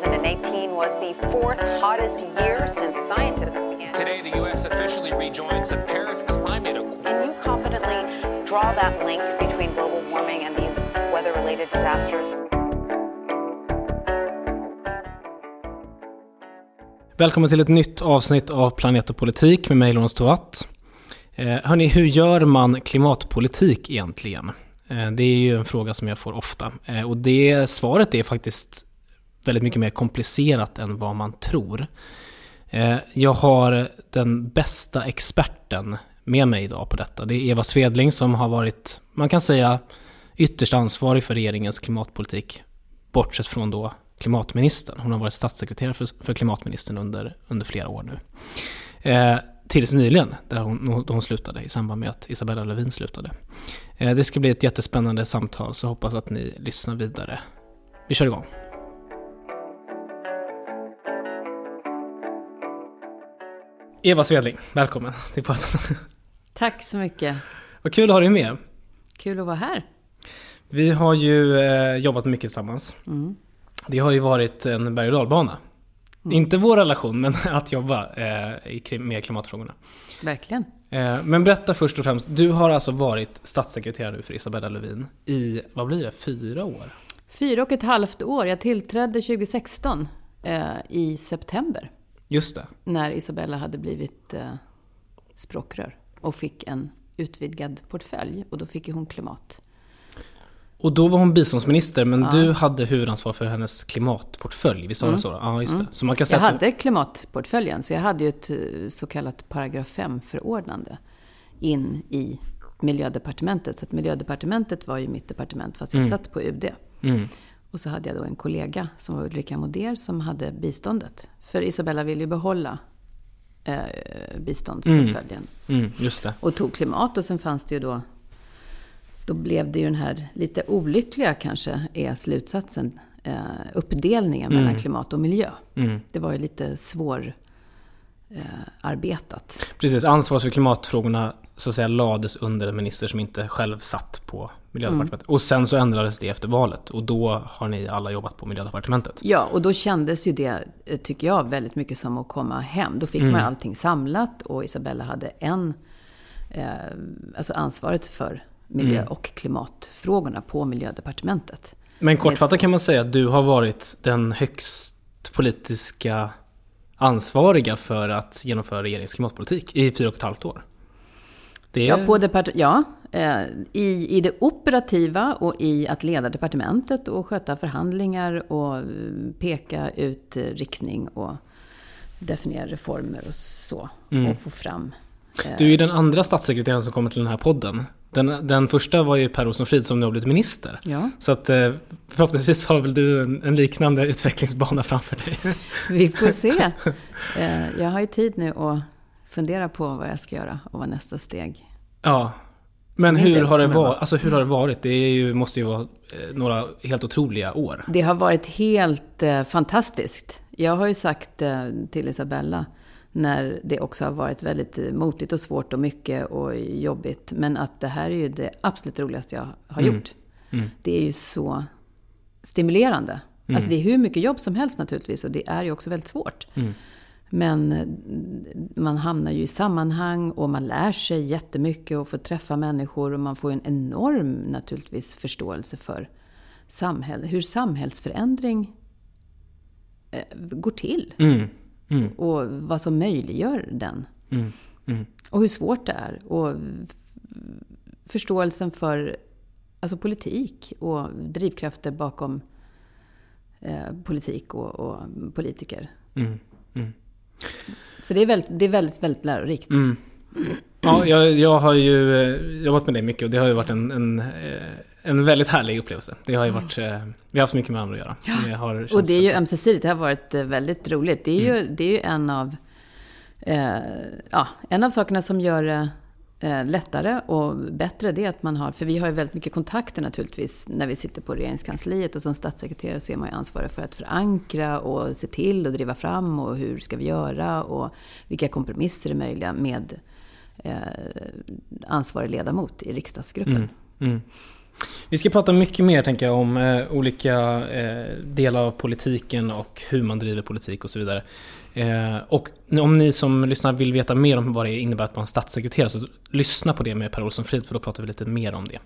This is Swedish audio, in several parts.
2018 was the fourth hottest year since scientists began. Today, the U.S. officially rejoins the Paris Climate Accord. Can you confidently draw that link between global warming and these weather related disasters? Välkommen till ett nytt avsnitt av Planet och politik med mig Lorentz Tovatt. Eh, hörni, hur gör man klimatpolitik egentligen? Eh, det är ju en fråga som jag får ofta. Eh, och det svaret är faktiskt väldigt mycket mer komplicerat än vad man tror. Eh, jag har den bästa experten med mig idag på detta. Det är Eva Svedling som har varit, man kan säga, ytterst ansvarig för regeringens klimatpolitik. Bortsett från då klimatministern. Hon har varit statssekreterare för, för klimatministern under, under flera år nu. Eh, tills nyligen, där hon, då hon slutade i samband med att Isabella Lövin slutade. Eh, det ska bli ett jättespännande samtal, så hoppas att ni lyssnar vidare. Vi kör igång. Eva Svedling, välkommen till podden. Tack så mycket. Vad kul att ha dig med. Kul att vara här. Vi har ju eh, jobbat mycket tillsammans. Mm. Det har ju varit en berg och dalbana. Mm. Inte vår relation, men att jobba eh, med klimatfrågorna. Verkligen. Eh, men berätta först och främst, du har alltså varit statssekreterare nu för Isabella Lövin i, vad blir det, fyra år? Fyra och ett halvt år. Jag tillträdde 2016 eh, i september. Just det. När Isabella hade blivit eh, språkrör och fick en utvidgad portfölj. Och då fick ju hon klimat. Och då var hon biståndsminister, men ja. du hade huvudansvar för hennes klimatportfölj, visst var det mm. så? Ja, just det. Så man kan säga jag hade klimatportföljen, så jag hade ju ett eh, så kallat paragraf 5-förordnande in i miljödepartementet. Så att miljödepartementet var ju mitt departement, fast jag mm. satt på UD. Mm. Och så hade jag då en kollega som var Ulrika Moder som hade biståndet. För Isabella ville ju behålla eh, biståndsportföljen. Mm. Mm, just det. Och tog klimat och sen fanns det ju då då blev det ju den här lite olyckliga kanske är slutsatsen. Eh, uppdelningen mm. mellan klimat och miljö. Mm. Det var ju lite svår eh, arbetat. Precis, ansvaret för klimatfrågorna så att säga lades under en minister som inte själv satt på miljödepartementet. Mm. Och sen så ändrades det efter valet och då har ni alla jobbat på miljödepartementet. Ja, och då kändes ju det, eh, tycker jag, väldigt mycket som att komma hem. Då fick mm. man allting samlat och Isabella hade en, eh, alltså ansvaret för miljö mm. och klimatfrågorna på miljödepartementet. Men kortfattat kan man säga att du har varit den högst politiska ansvariga för att genomföra regeringens klimatpolitik i fyra och ett halvt år. Det... Ja, på depart ja i, i det operativa och i att leda departementet och sköta förhandlingar och peka ut riktning och definiera reformer och så. Mm. Och få fram du är ju den andra statssekreteraren som kommer till den här podden. Den, den första var ju Per Rosenfrid som nu har blivit minister. Ja. Så att eh, förhoppningsvis har väl du en, en, liknande utvecklingsbana framför dig. Vi får se. Eh, jag har ju tid nu att fundera på vad jag ska göra och vad nästa steg Ja. Men hur har, det varit, alltså hur har det varit? Det ju, måste ju vara eh, några helt otroliga år. Det har varit helt eh, fantastiskt. Jag har ju sagt eh, till Isabella när det också har varit väldigt motigt och svårt och mycket och jobbigt. Men att det här är ju det absolut roligaste jag har mm. gjort. Mm. Det är ju så stimulerande. Mm. Alltså det är hur mycket jobb som helst naturligtvis och det är ju också väldigt svårt. Men eh, man hamnar ju i sammanhang och man lär sig jättemycket och får träffa människor och man får en enorm naturligtvis förståelse för samhälle, hur samhällsförändring eh, går till. Mm. Mm. Och vad som möjliggör den. Mm. Mm. Och hur svårt det är. Och förståelsen för alltså politik och drivkrafter bakom eh, politik och, och politiker. Mm. Mm. Så det är väldigt, det är väldigt, väldigt lärorikt. Mm. Ja, jag, jag har ju eh, jobbat med det mycket och det har ju varit en, en, eh, en väldigt härlig upplevelse. Det har ju varit, mm. vi har haft mycket med varandra att göra. Ja. Det har och det är ju ömsesidigt, det har varit väldigt roligt. Det är, mm. ju, det är ju en av, eh, ja, en av sakerna som gör eh, lättare och bättre, det är att man har, för vi har ju väldigt mycket kontakter naturligtvis när vi sitter på regeringskansliet och som statssekreterare så är man ju ansvarig för att förankra och se till och driva fram och hur ska vi göra och vilka kompromisser är möjliga med eh, ansvarig ledamot i riksdagsgruppen. Mm. Mm. Vi ska prata mycket mer tänker jag om eh, olika eh, delar av politiken och hur man driver politik och så vidare. Eh, och om ni som lyssnar vill veta mer om vad det innebär att vara en statssekreterare så lyssna på det med Per Olsson Frid för då pratar vi lite mer om det.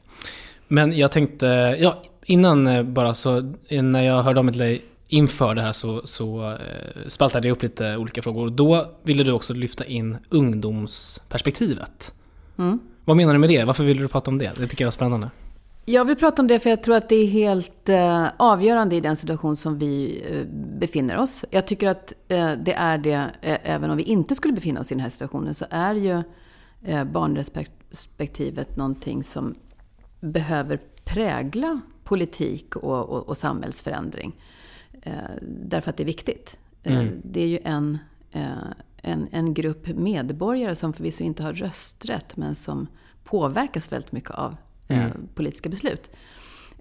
Men jag tänkte, ja innan eh, bara så, när jag hörde om dig inför det här så, så eh, spaltade jag upp lite olika frågor. Då ville du också lyfta in ungdomsperspektivet. Mm. Vad menar du med det? Varför vill du prata om det? Det tycker jag är spännande. Jag vill prata om det för jag tror att det är helt eh, avgörande i den situation som vi eh, befinner oss. Jag tycker att eh, det är det, även om vi inte skulle befinna oss i den här situationen, så är ju barnrespektivet någonting som behöver prägla politik och, och, och samhällsförändring. Därför att det är viktigt. Mm. Det är ju en, en, en grupp medborgare som förvisso inte har rösträtt, men som påverkas väldigt mycket av mm. Eh, politiska beslut.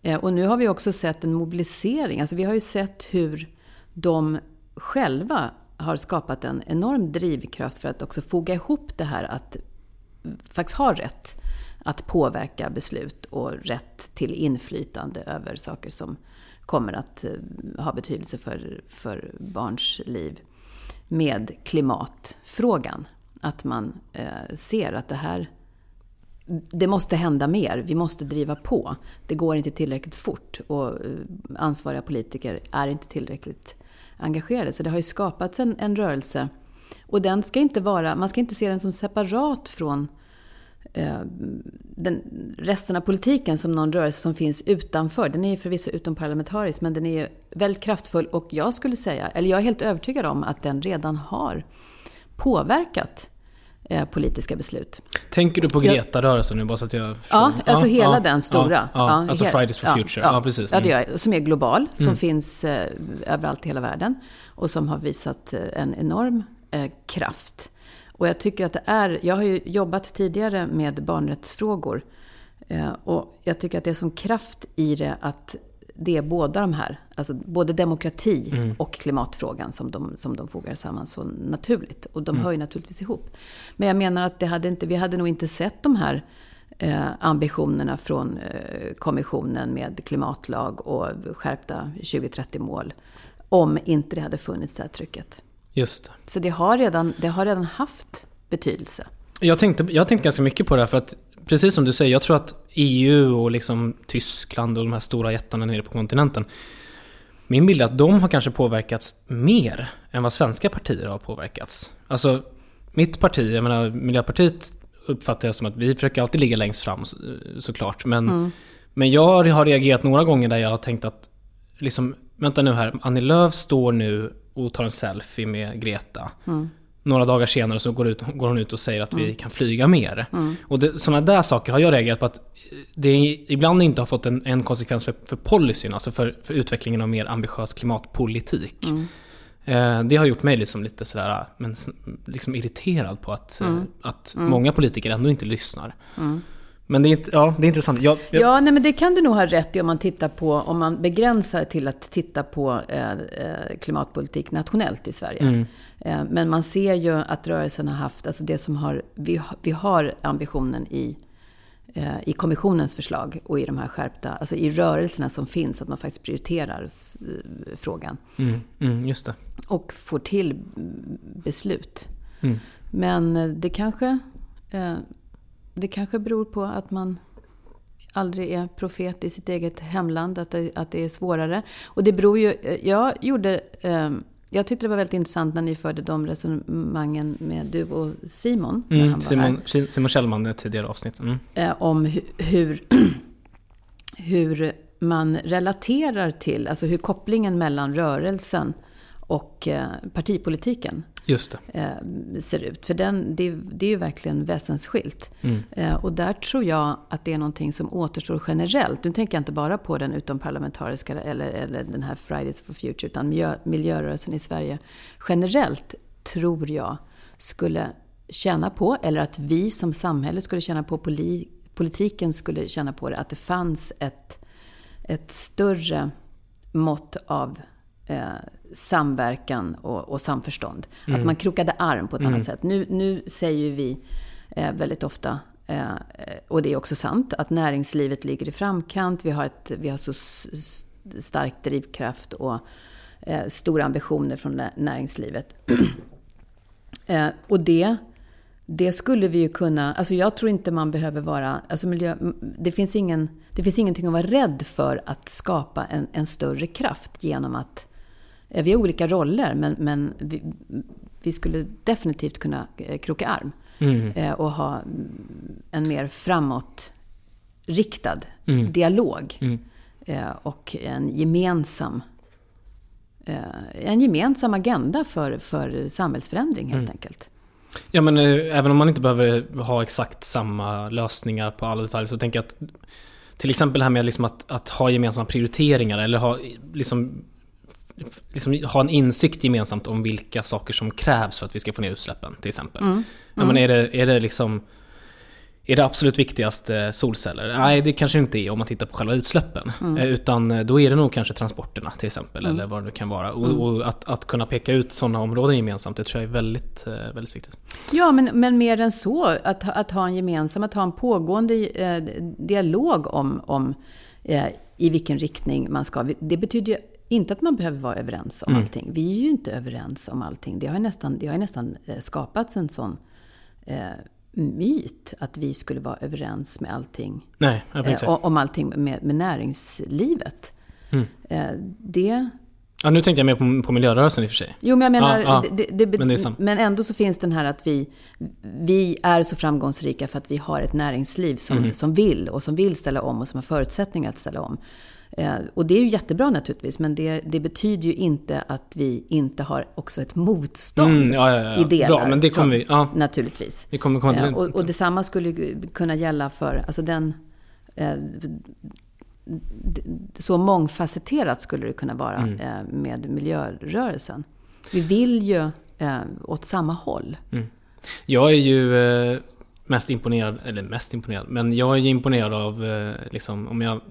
Eh, och nu har vi också sett en mobilisering. Alltså vi har ju sett hur de själva har skapat en enorm drivkraft för att också foga ihop det här att faktiskt ha rätt att påverka beslut och rätt till inflytande över saker som kommer att eh, ha betydelse för, för barns liv med klimatfrågan. Att man eh, ser att det här det måste hända mer. Vi måste driva på. Det går inte tillräckligt fort och eh, ansvariga politiker är inte tillräckligt engagerade. Så det har ju skapats en, en rörelse. Och den ska inte vara, man ska inte se den som separat från eh, den, resten av politiken som någon rörelse som finns utanför. Den är ju förvisso utomparlamentarisk men den är väldigt kraftfull och jag skulle säga, eller jag är helt övertygad om att den redan har påverkat Eh, politiska beslut. Tänker du på Greta-rörelsen nu bara så att jag förstår? Ja, alltså ja, hela ja, den stora. Ja, alltså Fridays for Future. Ja, precis. Ja, det gör jag. Som är global, som mm. finns eh, överallt i hela världen. Och som har visat eh, en enorm eh, kraft. Och jag tycker att det är, jag har ju jobbat tidigare med barnrättsfrågor. Eh, och jag tycker att det är som kraft i det att det är båda de här, alltså både demokrati mm. och klimatfrågan som de, som de fogar samman så naturligt. Och de mm. hör ju naturligtvis ihop. Men jag menar att det hade inte, vi hade nog inte sett de här eh, ambitionerna från eh, kommissionen med klimatlag och skärpta 2030-mål om inte det hade funnits det här trycket. Just Så det har redan, det har redan haft betydelse. Jag tänkte, jag tänkte ganska mycket på det här för att precis som du säger, jag tror att EU och liksom Tyskland och de här stora jättarna nere på kontinenten. Min bild är att de har kanske påverkats mer än vad svenska partier har påverkats. Alltså, mitt parti, jag menar Miljöpartiet uppfattar jag som att vi försöker alltid ligga längst fram såklart. Men, mm. men jag har reagerat några gånger där jag har tänkt att, liksom, vänta nu här, Annie Lööf står nu och tar en selfie med Greta. Mm några dagar senare så går, ut, går hon ut och säger att mm. vi kan flyga mer. Mm. Och det, sådana där saker har jag reagerat på att det ibland inte har fått en, en konsekvens för, för policyn, alltså för, för utvecklingen av mer ambitiös klimatpolitik. Mm. Eh, det har gjort mig liksom lite sådär, men, liksom irriterad på att, mm. eh, att mm. många politiker ändå inte lyssnar. Men det är, ja, det är intressant. Jag, jag... Ja, nej, men det kan du nog ha rätt i om man tittar på, om man begränsar till att titta på eh, eh, klimatpolitik nationellt i Sverige. Mm. Eh, men man ser ju att rörelsen har haft, alltså det som har, vi, vi har ambitionen i, eh, i kommissionens förslag och i de här skärpta, alltså i rörelserna som finns, att man faktiskt prioriterar eh, frågan. Mm, mm, just det. Och får till beslut. Mm. Men det kanske det kanske beror på att man aldrig är profet i sitt eget hemland, att det, att det är svårare. Och det beror ju... Jag gjorde... Ehm, jag tyckte det var väldigt intressant när ni förde de resonemangen med du och Simon. Mm, Simon, Simon Kjellman, tidigare avsnitt. Mm. Eh, om hur, hur man relaterar till, alltså hur kopplingen mellan rörelsen och eh, partipolitiken Just det. Eh, ser ut. För den, det, det är ju verkligen väsensskilt. Mm. Eh, och där tror jag att det är någonting som återstår generellt. Nu tänker jag inte bara på den utomparlamentariska eller, eller den här Fridays for Future, utan miljö, miljörörelsen i Sverige generellt tror jag skulle tjäna på, eller att vi som samhälle skulle tjäna på, politiken skulle tjäna på det, att det fanns ett, ett större mått av eh, samverkan och, och samförstånd. Mm. Att man krokade arm på ett mm. annat sätt. Nu, nu säger vi eh, väldigt ofta, Eh, och det är också sant att näringslivet ligger i framkant. Vi har, ett, vi har så stark drivkraft och eh, stora ambitioner från näringslivet. eh, och det, det skulle vi ju kunna... Alltså jag tror inte man behöver vara... Alltså miljö, det, finns ingen, det finns ingenting att vara rädd för att skapa en, en större kraft genom att... Eh, vi har olika roller, men, men vi, vi skulle definitivt kunna eh, kroka arm. Mm. Eh, och ha en mer framåtriktad mm. dialog. Mm. Och en gemensam, en gemensam agenda för, för samhällsförändring helt mm. enkelt. Ja men även om man inte behöver ha exakt samma lösningar på alla detaljer så tänker jag att till exempel det här med liksom att, att ha gemensamma prioriteringar eller ha liksom liksom, ha en insikt gemensamt om vilka saker som krävs för att vi ska få ner utsläppen till exempel. Mm. Mm. Men är, det, är det liksom är det absolut viktigaste solceller? Nej, det kanske inte är om man tittar på själva utsläppen. Mm. Eh, utan eh, då är det nog kanske transporterna till exempel, mm. eller vad det nu kan vara. Och, mm. och att, att, kunna peka ut sådana områden gemensamt, det tror jag är väldigt, eh, väldigt viktigt. Ja, men, men mer än så, att, att ha en gemensam, att ha en pågående eh, dialog om, om eh, i vilken riktning man ska. Det betyder ju inte att man behöver vara överens om mm. allting. Vi är ju inte överens om allting. Det har nästan, det har nästan eh, skapats en sån eh, myt att vi skulle vara överens med allting. Nej, eh, om allting med, med näringslivet. Mm. Eh, det... Ja, nu tänkte jag mer på, på miljörörelsen i och för sig. Jo, men jag menar, ja, ja. Det, det, men, men, ändå så finns den här att vi, vi är så framgångsrika för att vi har ett näringsliv som, mm. som vill och som vill ställa om och som har förutsättningar att ställa om. Eh, och det är ju jättebra naturligtvis, men det, det, betyder ju inte att vi inte har också ett motstånd mm, ja, ja, ja. i delar. Bra, men det kommer vi, ja. Naturligtvis. Vi kommer komma till eh, och, och detsamma skulle kunna gälla för, alltså den... Eh, så mångfacetterat skulle det kunna vara mm. eh, med miljörörelsen. Vi vill ju eh, åt samma håll. Mm. Jag är ju mest imponerad, eller mest imponerad, men jag är ju imponerad av, liksom, om jag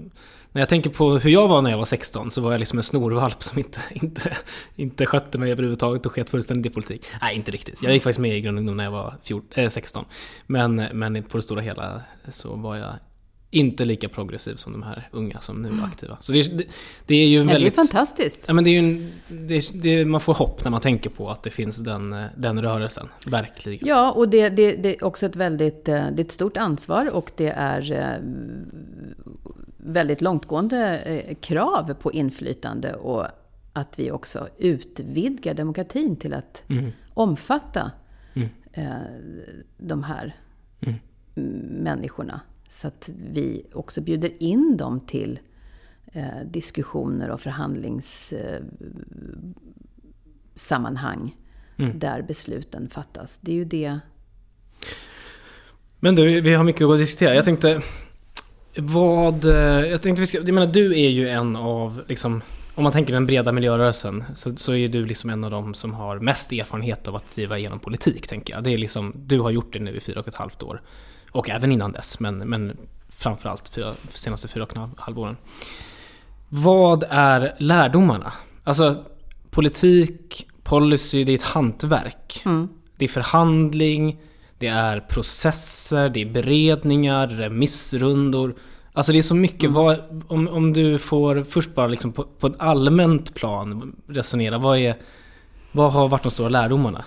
när jag tänker på hur jag var när jag var 16 så var jag liksom en snorvalp som inte, inte, inte skötte mig överhuvudtaget och sket fullständigt i politik. Nej, inte riktigt. Jag gick faktiskt med i Grön när jag var 14, äh, 16. Men, men på det stora hela så var jag inte lika progressiv som de här unga som nu är aktiva. Så det, det, det är ju ja, väldigt... Det är fantastiskt. Ja, men det är ju det, det, man får hopp när man tänker på att det finns den, den rörelsen. Verkligen. Ja, och det, är också ett väldigt det är ett stort ansvar och det är eh, väldigt långtgående eh, krav på inflytande och att vi också utvidgar demokratin till att mm. omfatta mm. Eh, de här mm. människorna. Så att vi också bjuder in dem till eh, diskussioner och förhandlingssammanhang mm. där besluten fattas. Det är ju det. Men du, vi har mycket att diskutera. Jag tänkte, vad... Eh, jag tänkte vi ska... Jag menar, du är ju en av, liksom, om man tänker den breda miljörörelsen, så, så är du liksom en av de som har mest erfarenhet av att driva igenom politik, tänker jag. Det är liksom, du har gjort det nu i fyra och ett halvt år. Och även innan dess, men, men framförallt för senaste fyra och ett halvt åren. Vad är lärdomarna? Alltså, politik, policy, det är ett hantverk. Mm. Det är förhandling, det är processer, det är beredningar, remissrundor. Alltså det är så mycket. Mm. Vad, om, om du får först bara liksom på, på ett allmänt plan resonera. Vad, är, vad har varit de stora lärdomarna?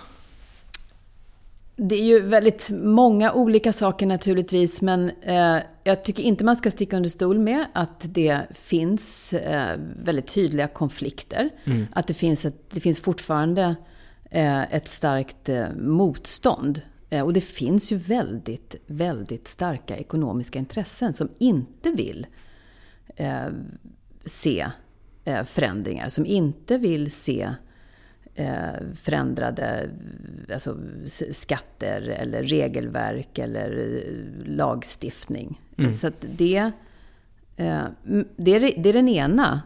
Det är ju väldigt många olika saker naturligtvis, men eh, jag tycker inte man ska sticka under stol med att det finns eh, väldigt tydliga konflikter. Mm. Att det finns, ett, det finns fortfarande eh, ett starkt eh, motstånd Eh, och det finns ju väldigt, väldigt starka ekonomiska intressen som inte vill eh, se förändringar, som inte vill se förändrade alltså, skatter eller regelverk eller eh, lagstiftning. Mm. Så det, eh, det, är, det är den ena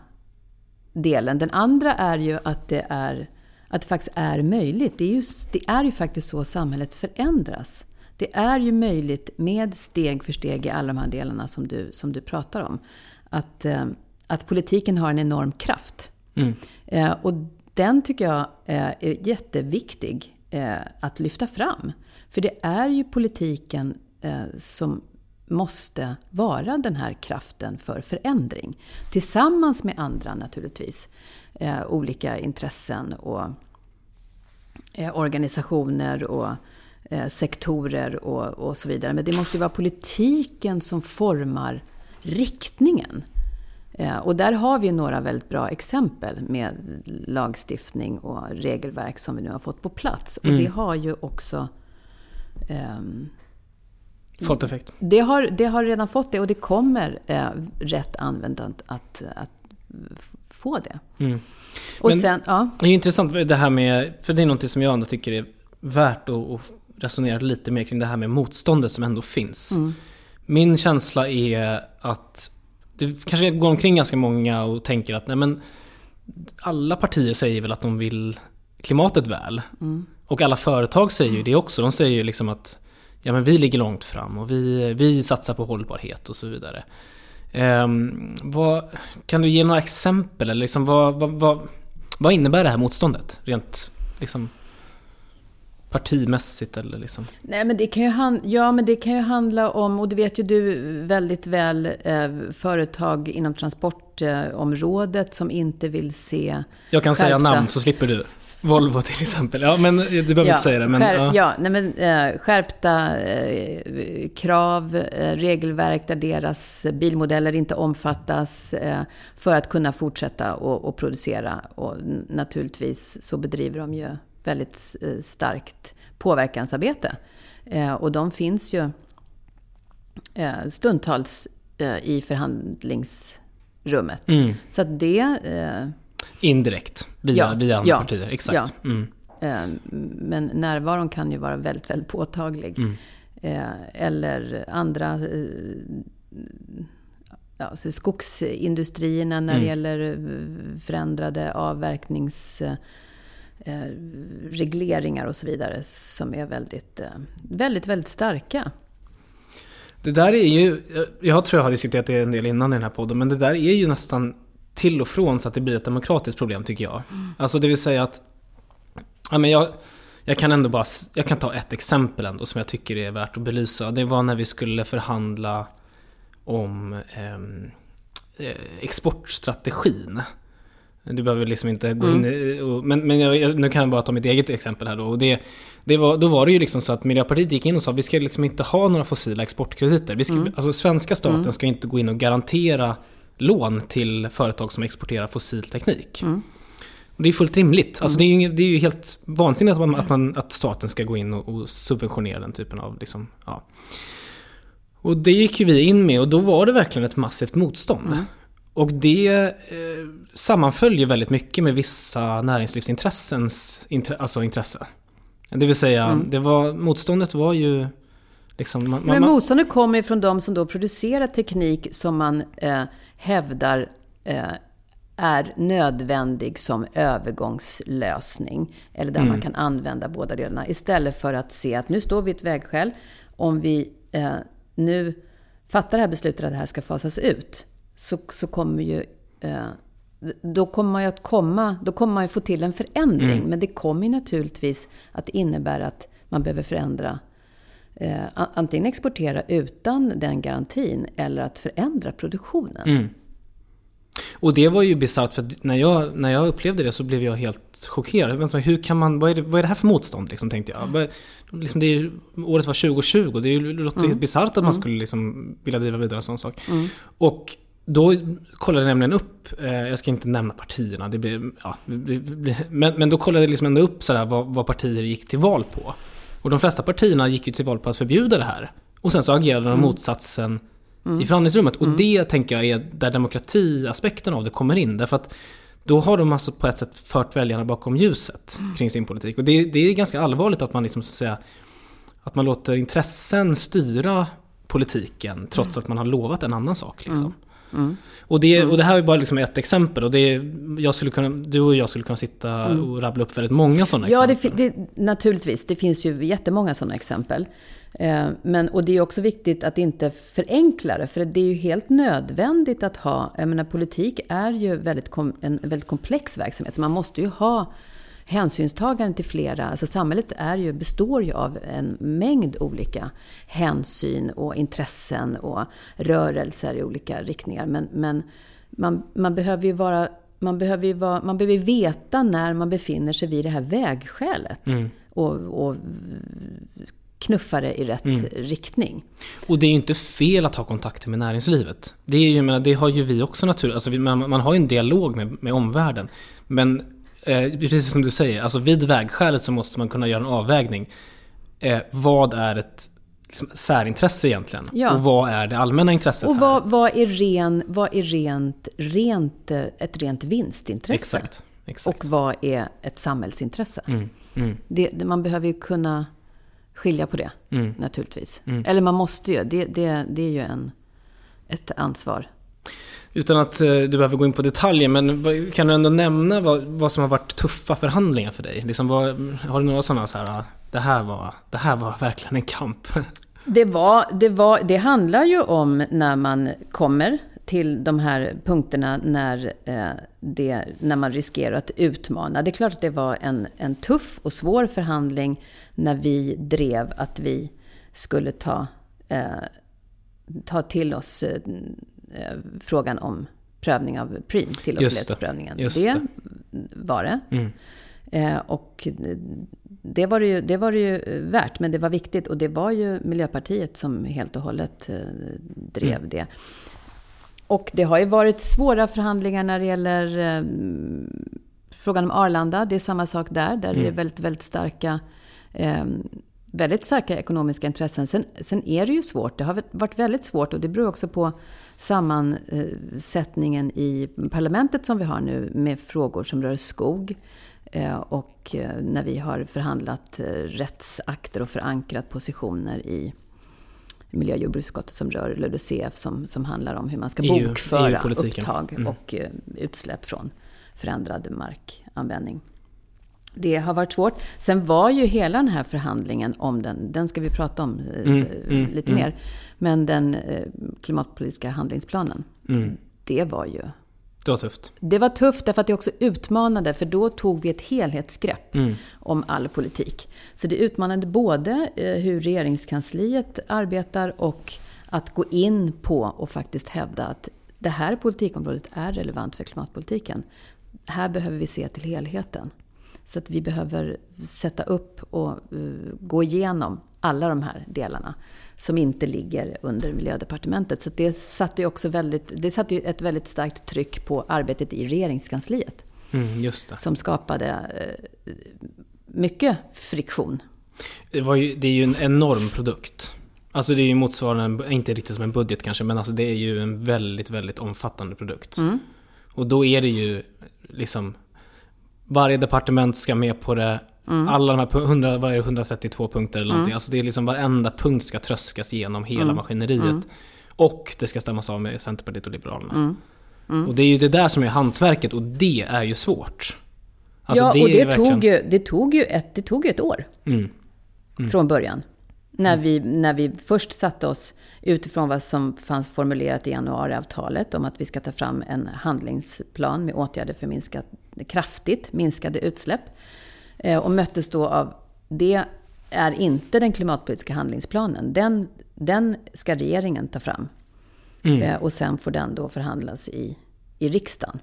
delen. Den andra är ju att det är att det faktiskt är möjligt. Det är, ju, det är ju faktiskt så samhället förändras. Det är ju möjligt med steg för steg i alla de här delarna som du, som du pratar om. Att, eh, att politiken har en enorm kraft. Mm. Eh, och den tycker jag eh, är jätteviktig eh, att lyfta fram. För det är ju politiken eh, som måste vara den här kraften för förändring. Tillsammans med andra naturligtvis. Olika intressen och organisationer och sektorer och, och så vidare. Men det måste ju vara politiken som formar riktningen. Eh, och där har vi några väldigt bra exempel med lagstiftning och regelverk som vi nu har fått på plats. Och Mm. det har ju också ehm, Fått effekt. det har, det har redan fått det och det kommer eh, rätt använt att, att, att få det. Mm. Och Men- sen, ja. Det är intressant det här med, för det är något som jag ändå tycker är värt att, att resonera lite mer kring det här med motståndet som ändå finns. Min känsla är att det kanske går omkring ganska många och tänker att nej men alla partier säger väl att de vill klimatet väl. Och alla företag säger ju det också. De säger ju liksom att ja men vi ligger långt fram och vi, vi satsar på hållbarhet och så vidare. Ehm, vad, kan du ge några exempel? Eller liksom vad, vad, vad, vad innebär det här motståndet? Rent liksom partimässigt eller liksom? Nej, men det kan ju han, ja, men det kan ju handla om, och det vet ju du väldigt väl, eh, företag inom transportområdet som inte vill se Jag kan säga Skärpta. namn så slipper du. Volvo till exempel. Ja men du behöver inte säga det. Men, skär, ja. ja. nej, men, eh, skärpta eh, krav, eh, regelverk där deras bilmodeller inte omfattas eh, för att kunna fortsätta och, och producera. Och naturligtvis så bedriver de ju väldigt eh, starkt påverkansarbete. Eh, och de finns ju eh, stundtals i förhandlingsrummet. Mm. Så att det... Indirekt. Via, Ja, via andra ja, partier. Exakt. Mm. Eh, Men närvaron kan ju vara väldigt, väldigt påtaglig. Mm. Eller andra ja, så skogsindustrierna när det Mm. gäller förändrade avverkningsregleringar och så vidare som är väldigt, eh, väldigt, väldigt starka. Det där är ju, jag tror jag har diskuterat det en del innan i den här podden, men det där är ju nästan till och från så att det blir ett demokratiskt problem tycker jag. Alltså det vill säga att, ja men jag, jag kan ändå bara, jag kan ta ett exempel ändå som jag tycker är värt att belysa. Det var när vi skulle förhandla om ehm, eh, exportstrategin. Du behöver liksom inte gå in i, och, men, men jag, nu kan jag bara ta mitt eget exempel här då. Och det, det var, då var det ju liksom så att Miljöpartiet gick in och sa vi ska liksom inte ha några fossila exportkrediter. Vi ska, Alltså svenska staten ska inte gå in och garantera lån till företag som exporterar fossil teknik. Och det är fullt rimligt. Alltså det, är ju, det är ju helt vansinnigt att, man, att, man, att staten ska gå in och, och subventionera den typen av... Liksom, ja. Och det gick ju vi in med och då var det verkligen ett massivt motstånd. Och det eh, ju väldigt mycket med vissa näringslivsintressens intre, alltså intresse. Det vill säga, det var, motståndet var ju... Liksom, man, Men man, motståndet kommer ju från de som då producerar teknik som man eh, hävdar eh, är nödvändig som övergångslösning. Eller där man kan använda båda delarna. Istället för att se att nu står vi i ett vägskäl. Om vi eh, nu fattar det här beslutet att det här ska fasas ut. Så, så kommer ju... Eh, då kommer man ju att komma, då kommer man ju få till en förändring. Men det kommer ju naturligtvis att innebära att man behöver förändra eh, antingen exportera utan den garantin eller att förändra produktionen. Mm. Och det var ju bisarrt för när jag, när jag upplevde det så blev jag helt chockerad. Hur kan man, vad, är det, vad är det här för motstånd liksom, tänkte jag. Vad- Liksom det är, året var 2020, det låter ju helt bisarrt att man skulle liksom vilja driva vidare en sån sak. Och då kollade jag nämligen upp, eh, jag ska inte nämna partierna, det blir, ja, men, men då kollade jag liksom ändå upp sådär vad, vad partier gick till val på. Och de flesta partierna gick ju till val på att förbjuda det här. Och sen så agerade de motsatsen i förhandlingsrummet. Och det tänker jag är där demokratiaspekten av det kommer in. Därför att då har de alltså på ett sätt fört väljarna bakom ljuset kring sin politik. Och det, det är ganska allvarligt att man liksom så att säga att man låter intressen styra politiken trots att man har lovat en annan sak. Liksom. Och, det, och det här är bara liksom ett exempel. Och det, jag skulle kunna, du och jag skulle kunna sitta och rabbla upp väldigt många sådana Ja, exempel. det, naturligtvis. Det finns ju jättemånga sådana exempel. Eh, Men, och det är också viktigt att inte förenkla det, för det är ju helt nödvändigt att ha... Jag menar, politik är ju väldigt kom, en väldigt komplex verksamhet, så man måste ju ha hänsynstagande till flera. Alltså samhället är ju, består ju av en mängd olika hänsyn och intressen och rörelser i olika riktningar. Men, men man, man behöver ju vara man behöver, ju vara, man behöver veta när man befinner sig vid det här vägskälet. Mm. Och, och knuffa det i rätt mm. riktning. Och det är ju inte fel att ha kontakter med näringslivet. Det, är ju, menar, det har ju vi också naturligt. Alltså, man, man har ju en dialog med, med omvärlden. Men eh, precis som du säger, alltså vid vägskälet så måste man kunna göra en avvägning. Eh, vad är ett liksom, särintresse egentligen? Ja. Och vad är det allmänna intresset och vad, här? Vad är, ren, vad är rent, rent, ett rent vinstintresse? Exakt. exakt. Och vad är ett samhällsintresse? Mm, mm. Det, man behöver ju kunna skilja på det, mm. naturligtvis. Mm. Eller man måste ju. Det, det, det är ju en, ett ansvar. Utan att eh, du behöver gå in på detaljer, men kan du ändå nämna vad, vad som har varit tuffa förhandlingar för dig? Liksom vad, har du några sådana så här, ah, det här var, det här var verkligen en kamp? Det, var, det, var, det handlar ju om när man kommer till de här punkterna när, eh, det, när man riskerar att utmana. Det är klart att det var en, en tuff och svår förhandling när vi drev att vi skulle ta, eh, ta till oss eh, frågan om prövning av prim, tillåtlighetsprövningen. Det, det. det var det. Mm. Eh, och det var det, ju, det var det ju värt, men det var viktigt. Och det var ju Miljöpartiet som helt och hållet eh, drev mm. det. Och det har ju varit svåra förhandlingar när det gäller eh, frågan om Arlanda. Det är samma sak där. Där mm. är det mm. väldigt, väldigt starka eh, väldigt starka ekonomiska intressen. Sen, sen, är det ju svårt. Det har varit väldigt svårt och det beror också på sammansättningen i parlamentet som vi har nu med frågor som rör skog. Eh, och eh, när vi har förhandlat eh, rättsakter och förankrat positioner i miljö och jordbruksutskottet som rör LULUCF som, som handlar om hur man ska EU, bokföra EU upptag mm. och utsläpp från förändrad markanvändning. Det har varit svårt. Sen var ju hela den här förhandlingen om den, den ska vi prata om mm, mm, lite mm. mer, men den uh, klimatpolitiska handlingsplanen, mm. det var ju det var tufft. Det var tufft därför att det också utmanade, för då tog vi ett helhetsgrepp mm. om all politik. Så det utmanade både eh, hur regeringskansliet arbetar och att gå in på och faktiskt hävda att det här politikområdet är relevant för klimatpolitiken. Här behöver vi se till helheten. Så att vi behöver sätta upp och uh, gå igenom alla de här delarna som inte ligger under miljödepartementet. Så det satte ju också väldigt, det satte ju ett väldigt starkt tryck på arbetet i regeringskansliet. Mm. Som skapade uh, mycket friktion. Det, ju, det, är ju en enorm produkt. Alltså det är ju motsvarande, inte riktigt som en budget kanske, men alltså det är ju en väldigt, väldigt omfattande produkt. Mm. Och då är det ju liksom varje departement ska med på det. Mm. Alla de här 100, vad är det, 132 punkter eller någonting. Mm. Alltså det är liksom varenda punkt ska tröskas igenom hela mm. maskineriet. Mm. Och det ska stämmas av med Centerpartiet och Liberalerna. Mm. Mm. Och det är ju det där som är hantverket och det är ju svårt. Alltså ja, det och det, verkligen... tog ju, det, tog ju ett, det tog ett år. Från början. När, vi, när vi först satte oss utifrån vad som fanns formulerat i januariavtalet om att vi ska ta fram en handlingsplan med åtgärder för minskat, kraftigt minskade utsläpp. Eh, och möttes då av, det är inte den klimatpolitiska handlingsplanen. Den, den ska regeringen ta fram. Mm. Eh, och sen får den då förhandlas i, i riksdagen.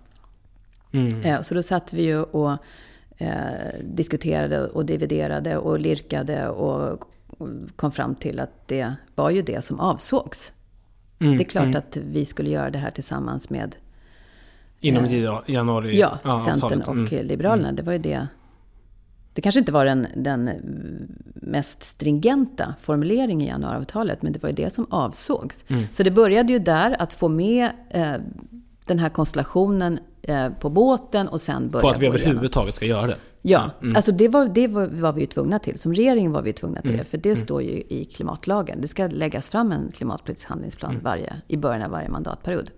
Mm. Eh, så då satt vi ju och diskuterade och dividerade och lirkade och kom fram till att det var ju det som avsågs. Mm, det är klart mm. att vi skulle göra det här tillsammans med Inom eh, januari? Ja, ja Centern och mm, Liberalerna. Det var ju det. Det kanske inte var den, den mest stringenta formuleringen i januariavtalet, men det var ju det som avsågs. Mm. Så det började ju där, att få med eh, den här konstellationen eh, på båten och sen börja På att vi överhuvudtaget ska göra det? Ja, mm. alltså det, var, det var, var vi ju tvungna till. Som regering var vi tvungna till mm. det. För det mm. står ju i klimatlagen. Det ska läggas fram en klimatpolitisk handlingsplan mm. varje, i början av varje mandatperiod.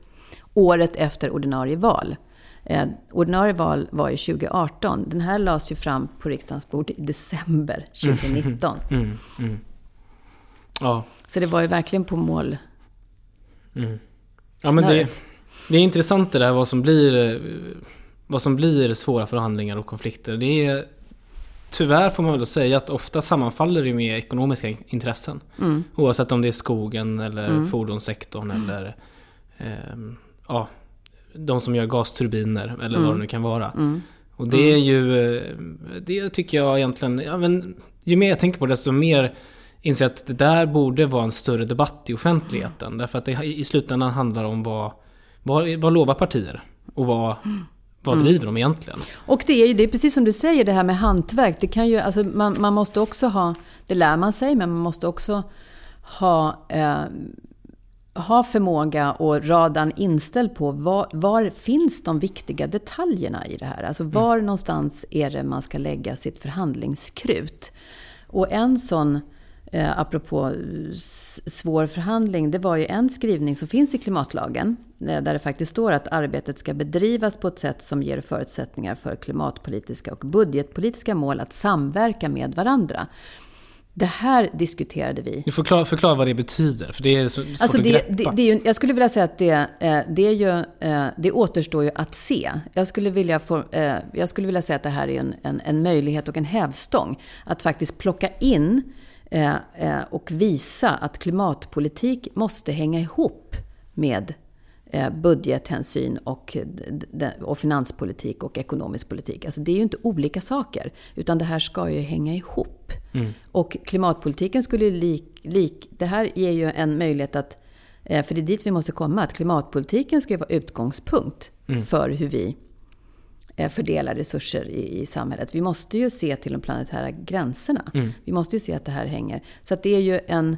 Året efter ordinarie val. Eh, ordinarie val var ju 2018. Den här lades ju fram på riksdagens bord i december 2019. Mm. Mm. Ja. Så det var ju verkligen på mål. Ja, men det, det är intressant det där vad som blir vad som blir svåra förhandlingar och konflikter. Det är, tyvärr får man väl då säga att ofta sammanfaller det med ekonomiska intressen. Mm. Oavsett om det är skogen eller fordonssektorn eller eh, ja, de som gör gasturbiner eller vad det nu kan vara. Och det är ju, eh, det tycker jag egentligen, ja, men, ju mer jag tänker på det desto mer inser jag att det där borde vara en större debatt i offentligheten. Därför att det i slutändan handlar om vad, vad, vad lovar partier och vad, vad driver de egentligen? Och det är ju det är precis som du säger, det här med hantverk. Det kan ju, alltså man, man måste också ha, det lär man sig, men man måste också ha, eh, ha förmåga och radan inställd på var, var finns de viktiga detaljerna i det här? Alltså var någonstans är det man ska lägga sitt förhandlingskrut? Och en sån, eh, apropå s- svår förhandling, det var ju en skrivning som finns i klimatlagen. eh, Där det faktiskt står att arbetet ska bedrivas på ett sätt som ger förutsättningar för klimatpolitiska och budgetpolitiska mål att samverka med varandra. Det här diskuterade vi förklara, förklara vad det betyder, för det är så svårt Alltså att det, greppa. det, det är ju, jag skulle vilja säga att det, eh, det, är ju, eh, det återstår ju att se. Jag skulle vilja, få, eh, jag skulle vilja säga att det här är en, en, en möjlighet och en hävstång. Att faktiskt plocka in och visa att klimatpolitik måste hänga ihop med budgethänsyn och, d- och finanspolitik och ekonomisk politik. Alltså det är ju inte olika saker, utan det här ska ju hänga ihop. Och klimatpolitiken skulle ju lik, lik... Det här ger ju en möjlighet att... eh, För det är dit vi måste komma, att klimatpolitiken ska ju vara utgångspunkt för hur vi eh, fördelar resurser i, i samhället. Vi måste ju se till de planetära gränserna. Vi måste ju se att det här hänger. Så att det är ju en,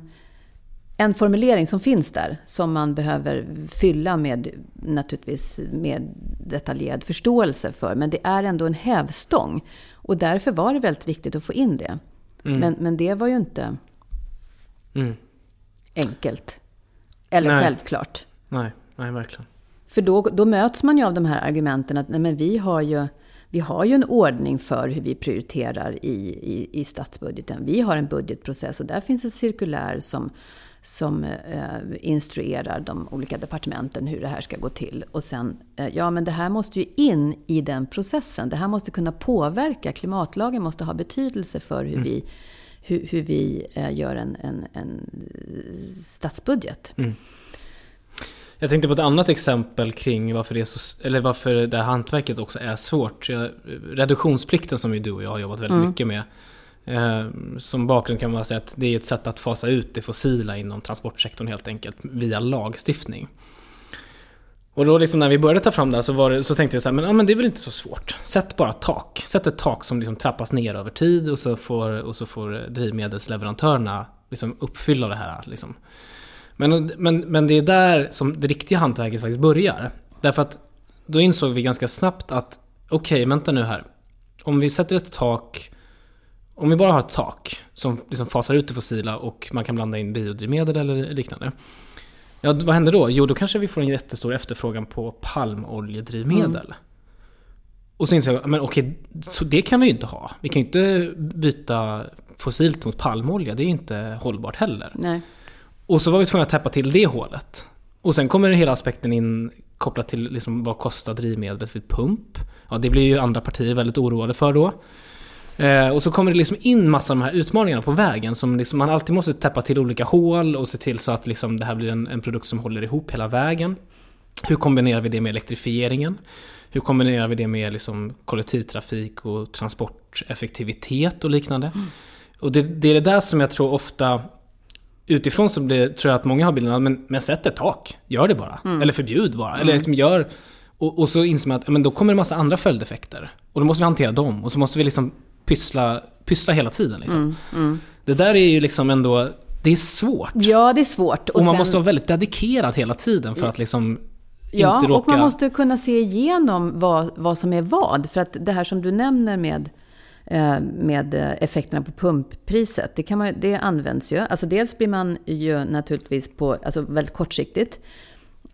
en formulering som finns där som man behöver fylla med naturligtvis med detaljerad förståelse för. Men det är ändå en hävstång. Och därför var det väldigt viktigt att få in det. Men, men det var ju inte Mm. enkelt. Eller Nej. självklart. Nej, nej verkligen. För då, då möts man ju av de här argumenten att nej, men vi, har ju, vi har ju en ordning för hur vi prioriterar i, i, i statsbudgeten. Vi har en budgetprocess och där finns ett cirkulär som, som eh, instruerar de olika departementen hur det här ska gå till. Och sen, eh, ja men det här måste ju in i den processen. Det här måste kunna påverka. Klimatlagen måste ha betydelse för hur vi, hur, hur vi eh, gör en, en, en statsbudget. Jag tänkte på ett annat exempel kring varför det, är så, eller varför det här hantverket också är svårt. Reduktionsplikten som ju du och jag har jobbat väldigt mycket med. Eh, som bakgrund kan man säga att det är ett sätt att fasa ut det fossila inom transportsektorn helt enkelt via lagstiftning. Och då liksom när vi började ta fram det här så, var det, så tänkte jag så här, men, ja, men det är väl inte så svårt. Sätt bara tak. Sätt ett tak som liksom trappas ner över tid och så får, och så får drivmedelsleverantörerna liksom uppfylla det här. Liksom. Men, men, men det är där som det riktiga hantverket faktiskt börjar. Därför att då insåg vi ganska snabbt att okej, vänta nu här. Om vi sätter ett tak, om vi bara har ett tak som liksom fasar ut det fossila och man kan blanda in biodrivmedel eller liknande. Ja, vad händer då? Jo, då kanske vi får en jättestor efterfrågan på palmoljedrivmedel. Och så insåg jag, men okej, så det kan vi ju inte ha. Vi kan ju inte byta fossilt mot palmolja, det är ju inte hållbart heller. Nej. Och så var vi tvungna att täppa till det hålet. Och sen kommer hela aspekten in kopplat till liksom vad kostar drivmedlet vid pump. Ja, det blir ju andra partier väldigt oroade för då. Eh, och så kommer det liksom in massa av de här utmaningarna på vägen som liksom man alltid måste täppa till olika hål och se till så att liksom det här blir en, en produkt som håller ihop hela vägen. Hur kombinerar vi det med elektrifieringen? Hur kombinerar vi det med liksom kollektivtrafik och transporteffektivitet och liknande? Och det, det är det där som jag tror ofta Utifrån så blir, tror jag att många har bilden men, men sätt ett tak. Gör det bara. Eller förbjud bara. Eller liksom gör... Och, och så inser man att men då kommer det en massa andra följdeffekter. Och då måste vi hantera dem. Och så måste vi liksom pyssla, pyssla hela tiden. Liksom. Det där är ju liksom ändå... Det är svårt. Ja, det är svårt. Och, man sen- måste vara väldigt dedikerad hela tiden för att liksom Ja, inte råka... och man måste kunna se igenom vad, vad som är vad. För att det här som du nämner med, eh, med effekterna på pumppriset, det, kan man, det används ju. Alltså dels blir man ju naturligtvis på, alltså väldigt kortsiktigt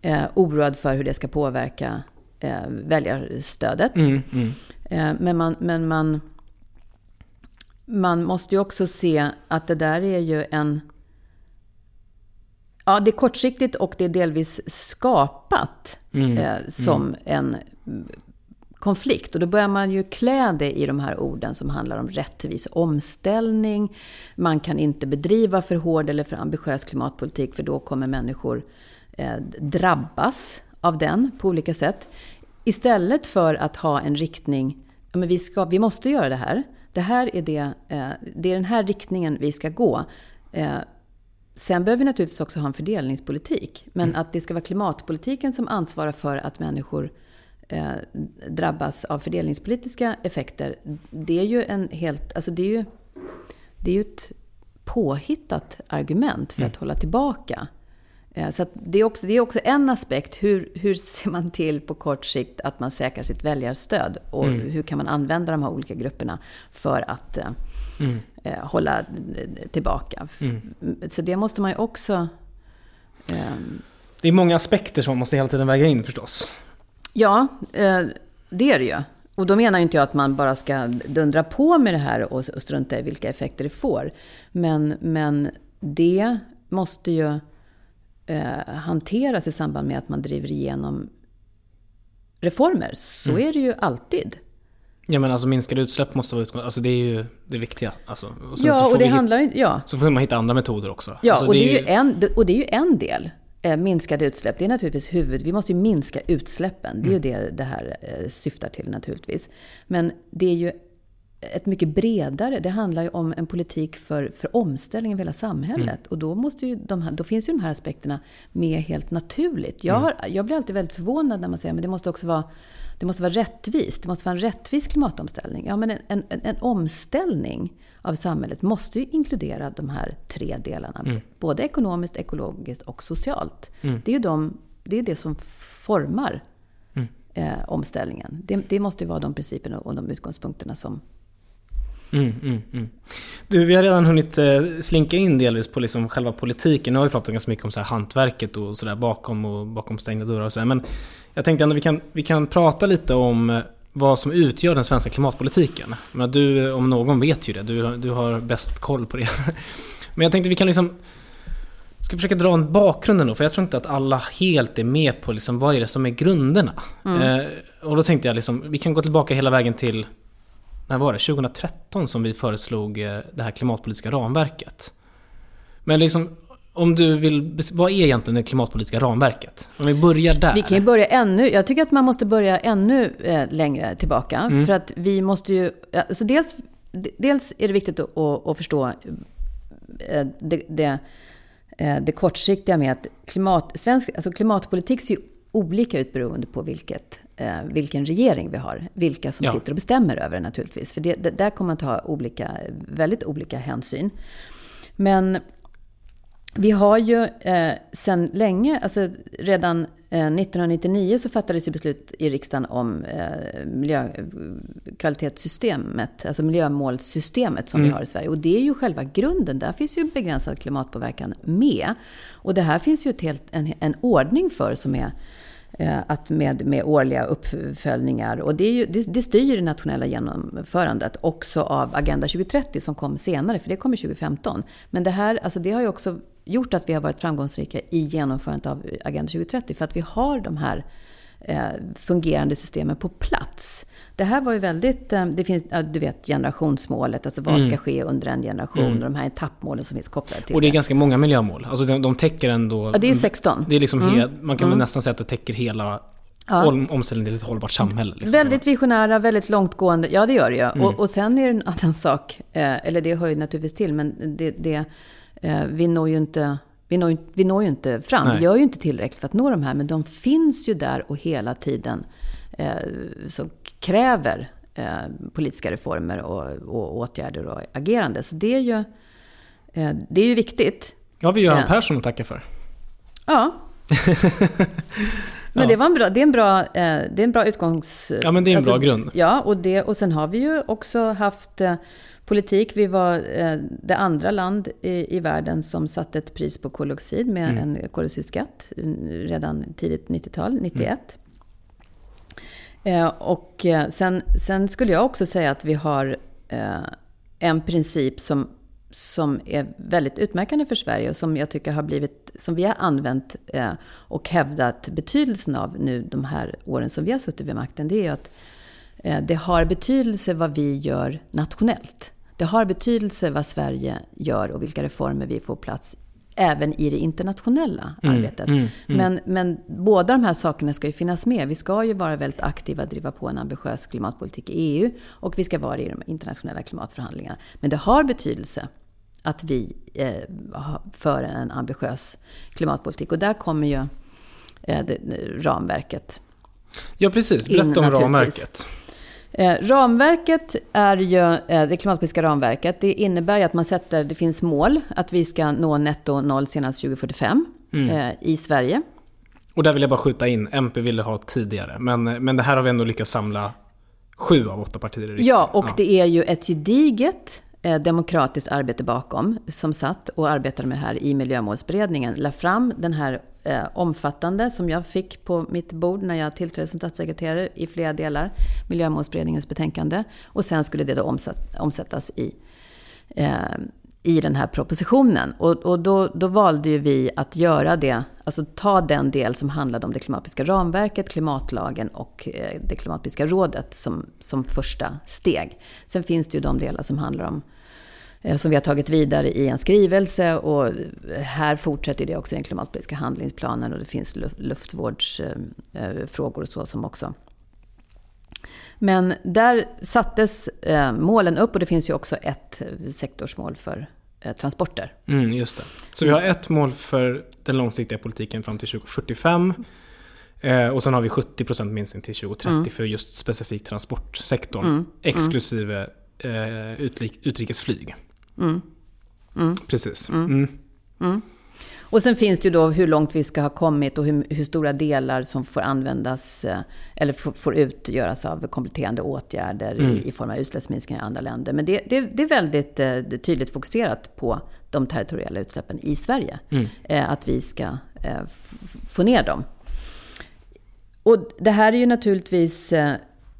eh, oroad för hur det ska påverka eh, väljarstödet. Mm, mm. Eh, men man, men man, man måste ju också se att det där är ju en... Ja, det är kortsiktigt och det är delvis skapat Mm, eh, som en mm, konflikt. Och då börjar man ju klä det i de här orden som handlar om rättvis omställning. Man kan inte bedriva för hård eller för ambitiös klimatpolitik för då kommer människor eh, drabbas av den på olika sätt. Istället för att ha en riktning, ja, men vi, ska, vi måste göra det här. Det här är, det, eh, det är den här riktningen vi ska gå. Eh, sen behöver vi naturligtvis också ha en fördelningspolitik. Men mm. att det ska vara klimatpolitiken som ansvarar för att människor eh, drabbas av fördelningspolitiska effekter. Det är ju en helt, alltså det är ju, det är ju ett påhittat argument för mm. att hålla tillbaka. Eh, så det, är också, det är också en aspekt. Hur, hur ser man till på kort sikt att man säkrar sitt väljarstöd? Och mm. hur kan man använda de här olika grupperna för att eh, mm. eh, hålla tillbaka? Mm. Så det måste man ju också... Eh, det är många aspekter som man måste hela tiden väga in förstås. Ja, eh, det är det ju. Och då menar ju inte jag att man bara ska dundra på med det här och, och strunta i vilka effekter det får. Men, men det måste ju eh, hanteras i samband med att man driver igenom reformer. Så mm. är det ju alltid. Ja men alltså minskade utsläpp måste vara utgångspunkten. Alltså det är ju det viktiga. Alltså, och ja, och det handlar ju... Ja. Så får man hitta andra metoder också. Ja, alltså, och, det är, ju en, och det är ju en del. Eh, minskade utsläpp, det är naturligtvis huvud... Vi måste ju minska utsläppen. Det är mm. ju det det här eh, syftar till naturligtvis. Men det är ju ett mycket bredare, det handlar ju om en politik för, för omställning av hela samhället. Mm. Och då, måste ju de här, då finns ju de här aspekterna med helt naturligt. Jag, mm. har, jag blir alltid väldigt förvånad när man säger att det måste också vara det måste vara rättvist. Det måste vara en rättvis klimatomställning. Ja, men en, en, en omställning av samhället måste ju inkludera de här tre delarna. Mm. Både ekonomiskt, ekologiskt och socialt. Mm. Det är ju de, det, är det som formar mm. eh, omställningen. Det, det, måste ju vara de principerna och de utgångspunkterna som Mm, mm, mm. Du, vi har redan hunnit eh, slinka in delvis på liksom själva politiken. Nu har vi pratat ganska mycket om så här hantverket och sådär bakom och bakom stängda dörrar och sådär. Men jag tänkte ändå vi kan, vi kan prata lite om eh, vad som utgör den svenska klimatpolitiken. Men du om någon vet ju det. Du, du har bäst koll på det. Men jag tänkte vi kan liksom ska försöka dra en bakgrund då, för jag tror inte att alla helt är med på liksom, vad är det som är grunderna. Mm. Eh, och då tänkte jag liksom, vi kan gå tillbaka hela vägen till när var det? 2013 som vi föreslog eh, det här klimatpolitiska ramverket. Men liksom, om du vill, vad är egentligen det klimatpolitiska ramverket? Om vi börjar där. Vi kan ju börja ännu, jag tycker att man måste börja ännu eh, längre tillbaka. Mm. För att vi måste ju, alltså dels, dels är det viktigt att, att förstå eh, det, det, det kortsiktiga med att klimat, svensk, alltså klimatpolitik ser ju olika ut beroende på vilket eh, vilken regering vi har. Vilka som ja. sitter och bestämmer över det naturligtvis. För det, det, där kommer man ta olika, väldigt olika hänsyn. Men vi har ju eh, sedan länge, alltså redan eh, 1999 så fattades ju beslut i riksdagen om eh, miljökvalitetssystemet, alltså miljömålssystemet som mm. vi har i Sverige. Och det är ju själva grunden, där finns ju begränsad klimatpåverkan med. Och det här finns ju ett helt, en, en ordning för som är Eh, att med, med årliga uppföljningar. Och det, är ju, det, det styr det nationella genomförandet också av Agenda 2030 som kom senare, för det kommer 2015. Men det här alltså det har ju också gjort att vi har varit framgångsrika i genomförandet av Agenda 2030, för att vi har de här eh, fungerande systemen på plats. Det här var ju väldigt, eh, det finns, du vet generationsmålet, alltså vad mm. ska ske under en generation mm. och de här etappmålen som finns kopplade till Och det är det. ganska många miljömål. Alltså de, de täcker ändå... Ja, det är ju 16. Det är liksom mm. He, man kan mm. väl nästan säga att det täcker hela Ja. Omställning till ett hållbart samhälle. Liksom. Väldigt visionära, väldigt långtgående. Ja, det gör det ju. Mm. Och, och sen är det en annan sak, eh, eller det hör ju naturligtvis till, men det, det eh, vi når ju inte vi når, vi når ju inte fram. Nej. Vi gör ju inte tillräckligt för att nå de här, men de finns ju där och hela tiden eh, som kräver eh, politiska reformer och, och, åtgärder och agerande. Så det är ju, eh, det är ju viktigt. Ja, vi Göran Persson att tacka för. Ja. men ja. det, var en bra, det, är en bra, eh, det är en bra utgångs... Ja, men det är en alltså, bra grund. Ja, och, det, och sen har vi ju också haft eh, politik. Vi var eh, det andra land i, i, världen som satte ett pris på koldioxid med mm. en koldioxidskatt redan tidigt 90-tal, 91. Mm. Eh, och eh, sen, sen, skulle jag också säga att vi har en princip som, som är väldigt utmärkande för Sverige och som jag tycker har blivit, som vi har använt och hävdat betydelsen av nu de här åren som vi har suttit vid makten. Det är ju att det har betydelse vad vi gör nationellt. Det har betydelse vad Sverige gör och vilka reformer vi får plats även i det internationella Mm, arbetet. mm, mm. Men, men båda de här sakerna ska ju finnas med. Vi ska ju vara väldigt aktiva, driva på en ambitiös klimatpolitik i EU och vi ska vara i de internationella klimatförhandlingarna. Men det har betydelse att vi eh, för en ambitiös klimatpolitik. Och där kommer ju eh, det, ramverket Ja, precis. Berätta In, om ramverket. Eh, ramverket är ju eh, det klimatpolitiska ramverket. Det innebär ju att man sätter, det finns mål att vi ska nå netto noll senast 2045 Mm. eh, i Sverige. Och där vill jag bara skjuta in, MP ville ha tidigare. Men, men det här har vi ändå lyckats samla sju av åtta partier i riksdagen. Ja, och det är ju ett gediget demokratiskt arbete bakom som satt och arbetade med det här i miljömålsberedningen. La fram den här eh, omfattande, som jag fick på mitt bord när jag tillträdde som statssekreterare i flera delar, miljömålsberedningens betänkande. Och sen skulle det då omsatt, omsättas i, eh, i den här propositionen. Och, och då, då valde ju vi att göra det, alltså ta den del som handlade om det klimatpolitiska ramverket, klimatlagen och eh, det klimatpolitiska rådet som, som första steg. Sen finns det ju de delar som handlar om som vi har tagit vidare i en skrivelse och här fortsätter det också i den klimatpolitiska handlingsplanen och det finns luftvårdsfrågor och så som också men där sattes eh, målen upp och det finns ju också ett eh, sektorsmål för eh, transporter. Mm, just det. Så vi har ett mål för den långsiktiga politiken fram till 2045. Eh, och sen har vi 70% minskning till 2030 Mm. för just specifikt transportsektorn. Exklusive eh, utrikesflyg. Precis. Mm. Och sen finns det ju då hur långt vi ska ha kommit och hur, hur stora delar som får användas eh, eller får, får utgöras av kompletterande åtgärder i, i form av utsläppsminskningar i andra länder. Men det, det, det är väldigt eh, det är tydligt fokuserat på de territoriella utsläppen i Sverige. Eh, att vi ska eh, få ner dem. Och det här är ju naturligtvis, eh,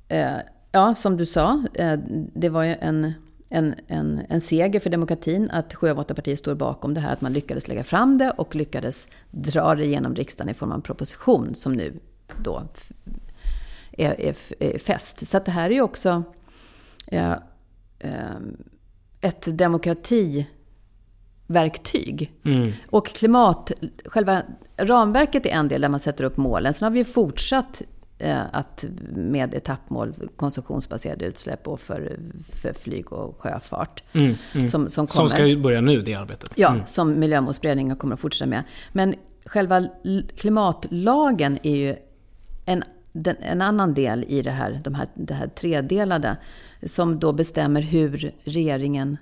eh, ja som du sa, eh, det var ju en, en, en, en seger för demokratin att sju av åtta partier står bakom det här, att man lyckades lägga fram det och lyckades dra det genom riksdagen i form av en proposition som nu då är, är, är fäst. Så det här är ju också eh, eh, ett demokrativerktyg. Mm. Och klimat, själva ramverket är en del där man sätter upp målen. Sen har vi fortsatt att med etappmål, konsumtionsbaserade utsläpp och för, för flyg och sjöfart. Mm, mm. Som, som kommer. Som ska börja nu, det arbetet. Ja, Mm. som Miljömålsberedningen kommer att fortsätta med. Men själva klimatlagen är ju en, en annan del i det här, de här, det här tredelade. Som då bestämmer hur regeringen,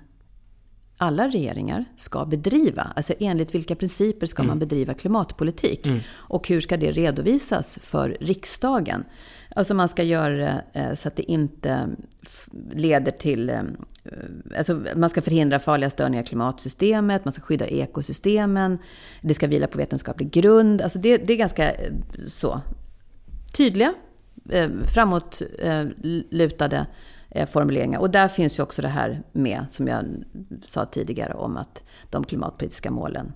alla regeringar, ska bedriva. Alltså enligt vilka principer ska man bedriva klimatpolitik? Och hur ska det redovisas för riksdagen? Alltså man ska göra eh, så att det inte leder till... eh, Alltså man ska förhindra farliga störningar i klimatsystemet, man ska skydda ekosystemen, det ska vila på vetenskaplig grund. Alltså det, det är ganska eh, så tydliga, eh, framåtlutade eh, formuleringar. Och där finns ju också det här med, som jag sa tidigare, om att de klimatpolitiska målen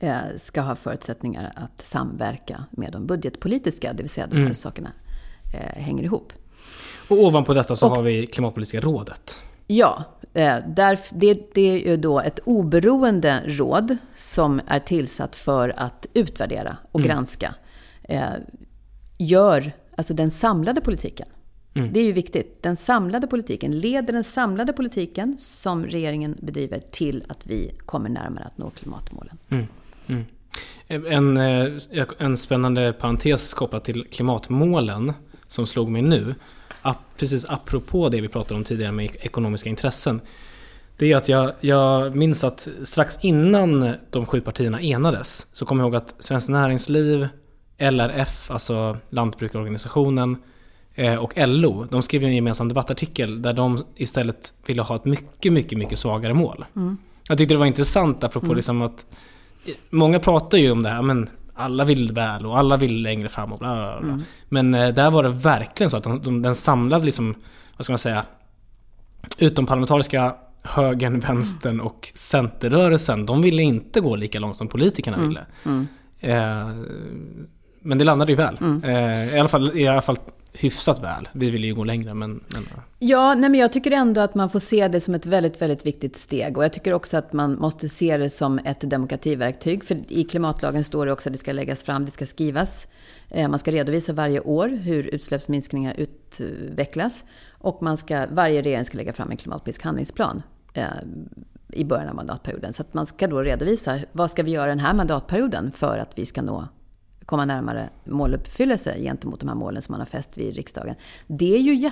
eh, ska ha förutsättningar att samverka med de budgetpolitiska, det vill säga de här sakerna eh, hänger ihop. Och ovanpå detta så Och- har vi Klimatpolitiska rådet. Ja, eh, där, det, det är ju då ett oberoende råd som är tillsatt för att utvärdera och granska. Eh, gör, alltså den samlade politiken. Det är ju viktigt. Den samlade politiken, leder den samlade politiken som regeringen bedriver till att vi kommer närmare att nå klimatmålen. En, eh, en spännande parentes kopplat till klimatmålen som slog mig nu. Precis apropå det vi pratade om tidigare med ekonomiska intressen. Det är att jag, jag minns att strax innan de sju partierna enades så kommer jag ihåg att Svenskt Näringsliv, LRF, alltså Lantbrukarorganisationen och LO, de skrev en gemensam debattartikel där de istället ville ha ett mycket, mycket, mycket svagare mål. Jag tyckte det var intressant apropå liksom att Många pratar ju om det här, men alla vill väl och alla vill längre fram och bla bla bla. Men eh, där var det verkligen så att de, de, den samlade liksom, vad ska man säga, utomparlamentariska högern, vänstern och centerrörelsen, de ville inte gå lika långt som politikerna ville. Eh, men det landade ju väl. Eh, I alla fall, i alla fall hyfsat väl. Vi vill ju gå längre men... ja, nej, men jag tycker ändå att man får se det som ett väldigt, väldigt viktigt steg. Och jag tycker också att man måste se det som ett demokrativerktyg. För i klimatlagen står det också att det ska läggas fram, det ska skrivas. Eh, man ska redovisa varje år hur utsläppsminskningar utvecklas. Och man ska, varje regering ska lägga fram en klimatpolitisk handlingsplan eh, i början av mandatperioden. Så att man ska då redovisa vad ska vi göra den här mandatperioden för att vi ska nå komma närmare måluppfyllelse gentemot de här målen som man har fäst vid riksdagen. Det är ju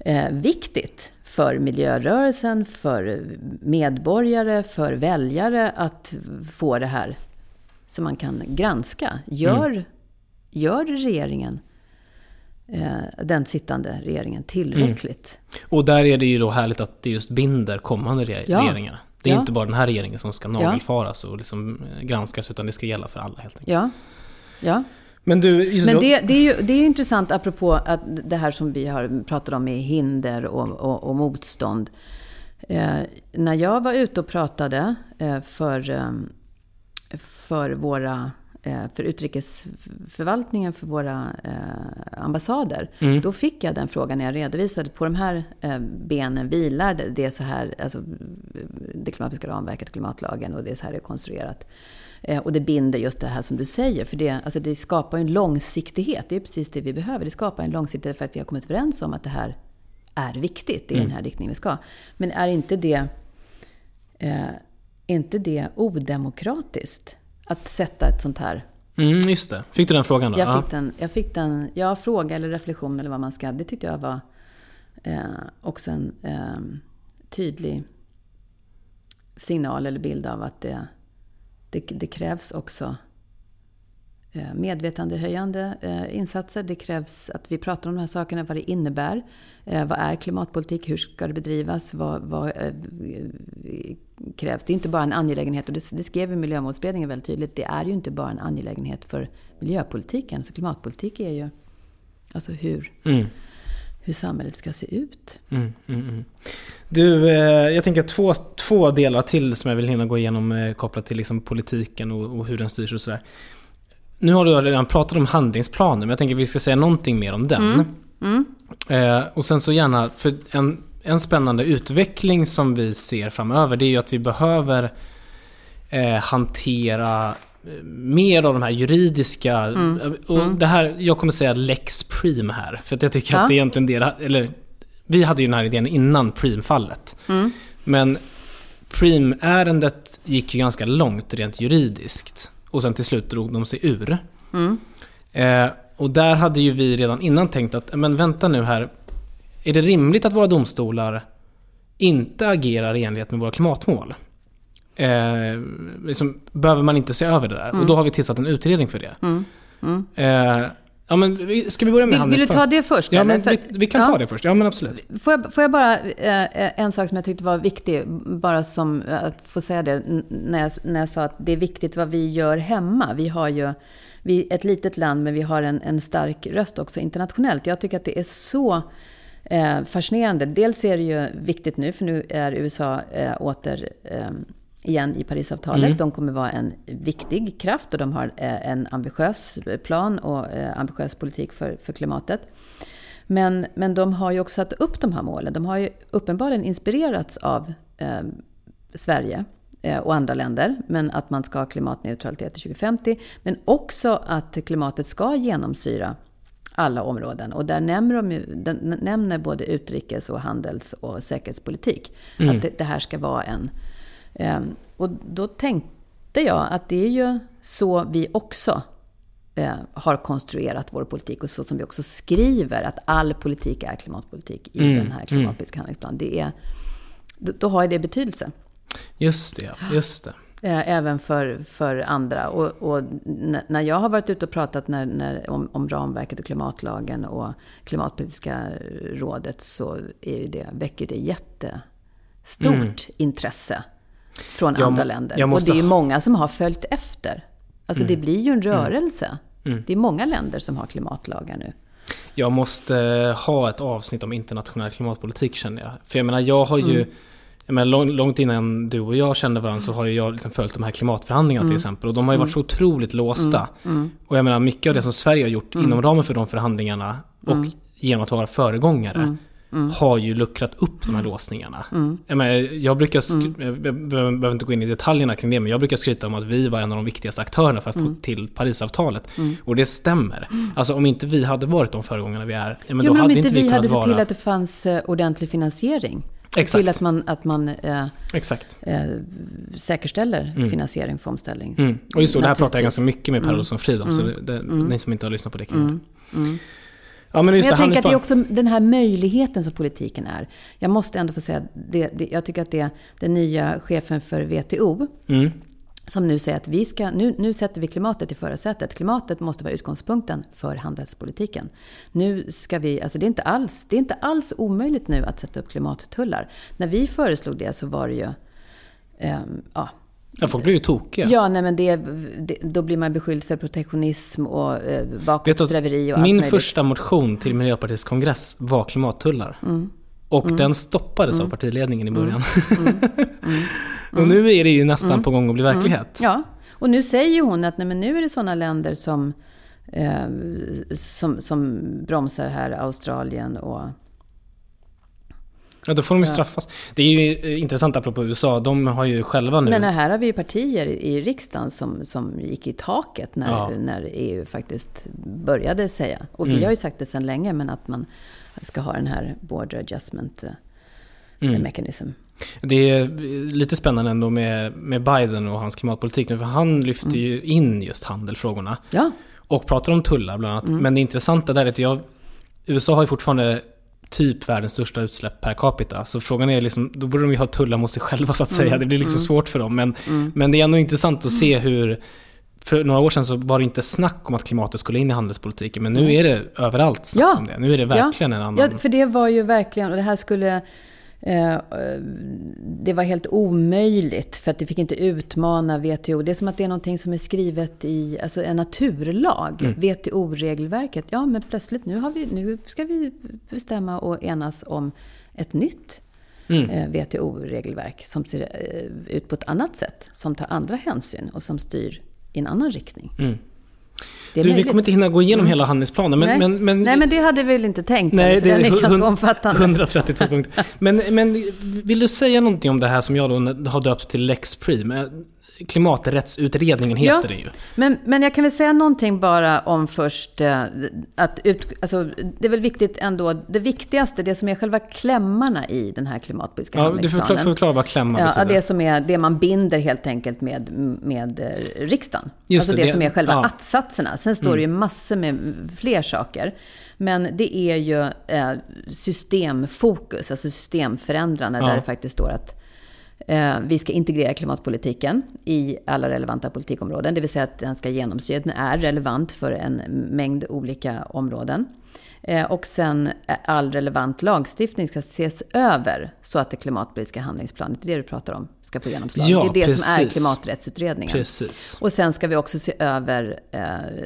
jätteviktigt för miljörörelsen, för medborgare, för väljare att få det här så man kan granska. Gör, mm. gör regeringen eh, den sittande regeringen tillräckligt? Mm. Och där är det ju då härligt att det just binder kommande regeringar. Ja. Det är ja. inte bara den här regeringen som ska nagelfaras och liksom eh, granskas utan det ska gälla för alla helt enkelt. Ja, ja. Men, du, Men det, det, är ju, det är ju intressant apropå att det här som vi har pratat om med hinder och, och, och motstånd. Eh, när jag var ute och pratade eh, för, eh, för våra Eh, för utrikesförvaltningen för våra eh, ambassader. Mm. Då fick jag den frågan när jag redovisade. På de här eh, benen vilar det, det är så här, alltså, det klimatiska ramverket och klimatlagen och det är så här det är konstruerat. Och det binder just det här som du säger. För det, alltså det skapar en långsiktighet. Det är precis det vi behöver. Det skapar en långsiktighet för att vi har kommit överens om att det här är viktigt. Det är mm. den här riktningen vi ska. Men är inte det, eh, inte det odemokratiskt? att sätta ett sånt här... Mm, just det. Fick du den frågan då? Jag fick den, jag fick den, ja, fråga eller reflektion eller vad man ska. Det tyckte jag var eh, också en eh, tydlig signal eller bild av att det, det, det krävs också eh, medvetandehöjande eh, insatser. Det krävs att vi pratar om de här sakerna, vad det innebär. Eh, vad är klimatpolitik? Hur ska det bedrivas? Vad, vad krävs? Det är inte bara en angelägenhet, och det, det skrev ju Miljömålsberedningen väldigt tydligt. Det är ju inte bara en angelägenhet för miljöpolitiken. Så klimatpolitik är ju alltså hur, mm hur samhället ska se ut. Mm, mm, mm. du, jag tänker två, två delar till som jag vill hinna gå igenom kopplat till liksom politiken och, och hur den styrs och sådär. Nu har du redan pratat om handlingsplanen, men jag tänker att vi ska säga någonting mer om den. Mm. Mm. Eh, och sen så gärna, för en, en spännande utveckling som vi ser framöver, det är ju att vi behöver eh, hantera eh, mer av de här juridiska... Mm. Och mm. det här, jag kommer säga Lex Prim här. För att jag tycker ja. att det är egentligen det, eller vi hade ju den här idén innan Prim-fallet. Mm. Men Prim-ärendet gick ju ganska långt rent juridiskt. Och sen till slut drog de sig ur. Mm. Eh, och där hade ju vi redan innan tänkt att, men vänta nu här. Är det rimligt att våra domstolar inte agerar i enlighet med våra klimatmål? Eh, liksom, behöver man inte se över det där? Mm. Och då har vi tillsatt en utredning för det. Mm. Mm. Eh, Ja, men ska vi börja med vill, vill du ta det först? Ja, men vi, vi, kan ja. ta det först. Ja, men absolut. Får jag, får jag bara, eh, en sak som jag tyckte var viktig, bara som att få säga det, när jag, när jag sa att det är viktigt vad vi gör hemma. Vi har ju, vi är ett litet land, men vi har en, en stark röst också internationellt. Jag tycker att det är så eh, fascinerande. Dels är det ju viktigt nu, för nu är USA eh, åter eh, igen i Parisavtalet. Mm. De kommer vara en viktig kraft och de har eh, en ambitiös plan och eh, ambitiös politik för, för klimatet. Men, men de har ju också satt upp de här målen. De har ju uppenbarligen inspirerats av eh, Sverige eh, och andra länder. Men att man ska ha klimatneutralitet till 2050. Men också att klimatet ska genomsyra alla områden. Och där nämner, de, nämner både utrikes och handels och säkerhetspolitik. Mm. Att det, det här ska vara en och då tänkte jag att det är ju så vi också eh, har konstruerat vår politik och så som vi också skriver att all politik är klimatpolitik i mm, den här klimatpolitiska mm. handlingsplanen. Det är, då, då har det betydelse. Just det, just det. Eh, även för, för andra. Och, och, när jag har varit ute och pratat när, när, om, om ramverket och klimatlagen och klimatpolitiska rådet så är det, väcker det jättestort mm. intresse från jag, andra länder. Och det är ju många som har följt efter. Alltså mm. det blir ju en mm. rörelse. Mm. Det är många länder som har klimatlagar nu. Jag måste ha ett avsnitt om internationell klimatpolitik känner jag. För jag menar, jag har ju... Mm. Jag menar, långt innan du och jag kände varandra så har ju jag liksom följt de här klimatförhandlingarna till mm. exempel. Och de har ju varit så otroligt låsta. Och jag menar, mycket av det som Sverige har gjort inom ramen för de förhandlingarna och genom att vara föregångare har ju luckrat upp de här låsningarna. Jag, menar, jag brukar, sk- jag behöver inte gå in i detaljerna kring det, men jag brukar skryta om att vi var en av de viktigaste aktörerna för att få till Parisavtalet. Och det stämmer. Alltså om inte vi hade varit de föregångarna vi är, men jo, då men om hade inte inte vi vi kunnat hade sett vara... till att det fanns eh, ordentlig finansiering. Se Exakt. till att man, att man eh, Exakt. eh, säkerställer finansiering för omställning. Mm. Och just det, det här pratar jag ganska mycket med Per Mm. Olsson Frid om, så det, det, ni som inte har lyssnat på det kan Mm. mm. Ja men Men jag det, tänker att det är också den här möjligheten som politiken är. Jag måste ändå få säga, det, det, jag tycker att det är den nya chefen för WTO Mm. som nu säger att vi ska, nu, nu sätter vi klimatet i förarsätet. Klimatet måste vara utgångspunkten för handelspolitiken. Nu ska vi, alltså det är inte alls, det är inte alls omöjligt nu att sätta upp klimattullar. När vi föreslog det så var det ju, ehm, ja, Ja, folk blir ju tokiga. Ja, nej men det, det, då blir man beskylld för protektionism och eh, bakåtsträveri och allt min möjligt. första motion till Miljöpartiets kongress var klimattullar. Mm. Och den stoppades av partiledningen i början. Mm. och nu är det ju nästan på gång att bli verklighet. Ja, och nu säger hon att nej, men nu är det sådana länder som, eh, som, som bromsar här, Australien och... Ja, då får de ju straffas. Det är ju eh, intressant apropå USA. De har ju själva nu... Men här har vi ju partier i riksdagen som, som gick i taket när, Ja. när EU faktiskt började säga. Och Mm. vi har ju sagt det sedan länge, men att man ska ha den här border adjustment eh, Mm. mechanism. Det är lite spännande ändå med, med Biden och hans klimatpolitik nu. För han lyfter Mm. ju in just handelfrågorna. Ja, Och pratar om tullar bland annat. Mm. Men det intressanta där är att jag, USA har ju fortfarande typ världens största utsläpp per capita. Så frågan är liksom, då borde de ju ha tullar mot sig själva så att Mm. säga. Det blir liksom svårt för dem. Men, men det är ändå intressant att se hur, för några år sedan så var det inte snack om att klimatet skulle in i handelspolitiken. Men nu är det överallt snack Ja. om det. Nu är det verkligen en annan... Ja, för det var ju verkligen, och det här skulle... Eh, eh, det var helt omöjligt för att det fick inte utmana WTO. Det är som att det är någonting som är skrivet i alltså en naturlag. Mm. WTO-regelverket. Ja, men plötsligt nu, har vi, nu ska vi bestämma och enas om ett nytt Mm. eh, WTO-regelverk som ser eh, ut på ett annat sätt. Som tar andra hänsyn och som styr i en annan riktning. Mm. Du, vi kommer inte hinna gå igenom hela handlingsplanen. Men, Nej. men, men, Nej, men det hade vi väl inte tänkt. Nej, för det den är ganska omfattande. 132 punkter. Men, men vill du säga någonting om det här som jag då har döpt till Lex Prim? Klimaträttsutredningen heter Ja. det ju. Men, men jag kan väl säga någonting bara om först eh, att ut, alltså, det är väl viktigt ändå, det viktigaste, det som är själva klämmarna i den här klimatpolitiska Ja, du får förklara, handlingsplanen. vad klämma Ja, betyder. det som är det man binder helt enkelt med, med eh, riksdagen. Just alltså det, det, som är själva ja. att-satserna. Sen står det ju massor med fler saker. Men det är ju eh, systemfokus, alltså systemförändrande, Ja. där det faktiskt står att vi ska integrera klimatpolitiken i alla relevanta politikområden. Det vill säga att den ska genomsyra, den är relevant för en mängd olika områden. Eh, och sen eh, all relevant lagstiftning ska ses över så att det klimatpolitiska handlingsplanet, det är det du pratar om, ska få genomslag. Ja, det är det som är precis. klimaträttsutredningen. Precis. Och sen ska vi också se över eh,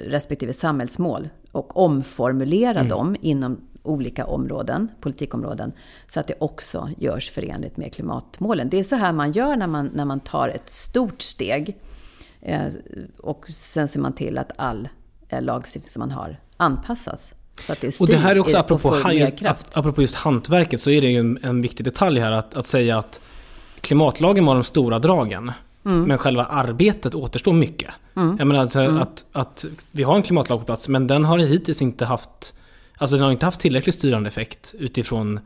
respektive samhällsmål och omformulera Mm. dem inom olika områden, politikområden, så att det också görs förenligt med klimatmålen. Det är så här man gör när man, när man tar ett stort steg. Eh, och sen ser man till att all eh, lagstiftning som man har anpassas. Så att det styr Och det här är också i- apropå, kraft. apropå just hantverket så är det ju en, en viktig detalj här att, att säga att klimatlagen var de stora dragen. Mm. Men själva arbetet återstår mycket. Jag menar alltså Mm. att, att vi har en klimatlag på plats men den har hittills inte haft Alltså den har inte haft tillräckligt styrande effekt utifrån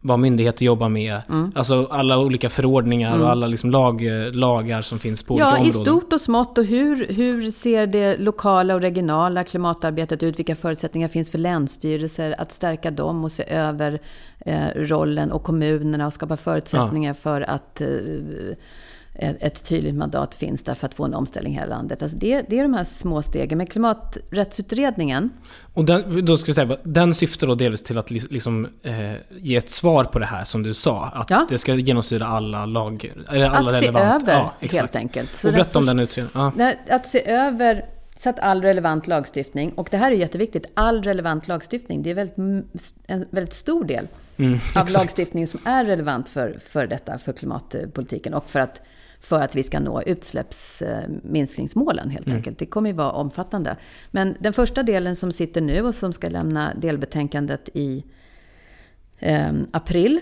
vad myndigheter jobbar med. Mm. Alltså alla olika förordningar och alla liksom lag, lagar som finns på olika Ja, i områden. stort och smått. Och hur, hur ser det lokala och regionala klimatarbetet ut? Vilka förutsättningar finns för länsstyrelser att stärka dem och se över eh, rollen och kommunerna och skapa förutsättningar för att eh, ett, tydligt mandat finns där för att få en omställning i hela landet. Alltså det, det är de här små stegen. Men klimaträttsutredningen, Och den, då ska jag säga, den syftar då delvis till att li- liksom, eh, ge ett svar på det här som du sa. Att Ja. det ska genomsyra alla lag... Alla att se relevant. över ja, helt enkelt. Så Och berätta om först- den utredningen. Ja. Att se över så att all relevant lagstiftning, och det här är jätteviktigt, all relevant lagstiftning, det är väldigt, en väldigt stor del mm, av lagstiftning som är relevant för, för detta, för klimatpolitiken och för att, för att vi ska nå utsläppsminskningsmålen helt mm. enkelt. Det kommer ju vara omfattande. Men den första delen som sitter nu och som ska lämna delbetänkandet i eh, april,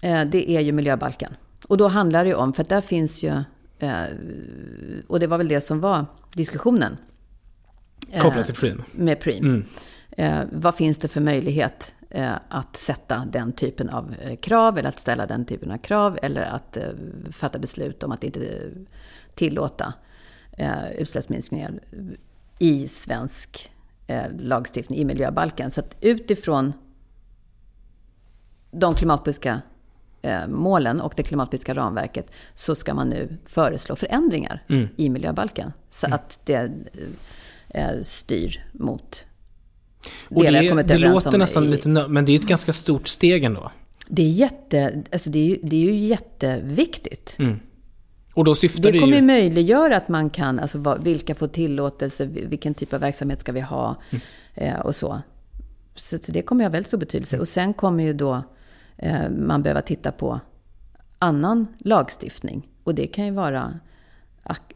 eh, det är ju miljöbalken. Och då handlar det ju om, för att där finns ju, eh, och det var väl det som var diskussionen. Eh, Kopplat till Preem? Med Preem. Mm. Eh, vad finns det för möjlighet eh, att sätta den typen av eh, krav, eller att ställa den typen av krav, eller att eh, fatta beslut om att inte tillåta eh, utsläppsminskningar i svensk lagstiftning, i miljöbalken. Så att utifrån de klimatpolitiska målen och det klimatpolitiska ramverket så ska man nu föreslå förändringar mm. i miljöbalken. Så mm. att det eh, styr mot det, det kommit Det låter nästan i, lite men det är ett ganska stort steg ändå. Det är, jätte, alltså det är, ju, det är ju jätteviktigt. Mm. Och då syftar det, det kommer ju möjliggöra att man kan, alltså vad, vilka får tillåtelse, vilken typ av verksamhet ska vi ha mm. eh, och så. så. Så det kommer ju ha väldigt stor betydelse. Mm. Och sen kommer ju då eh, man behöva titta på annan lagstiftning. Och det kan ju vara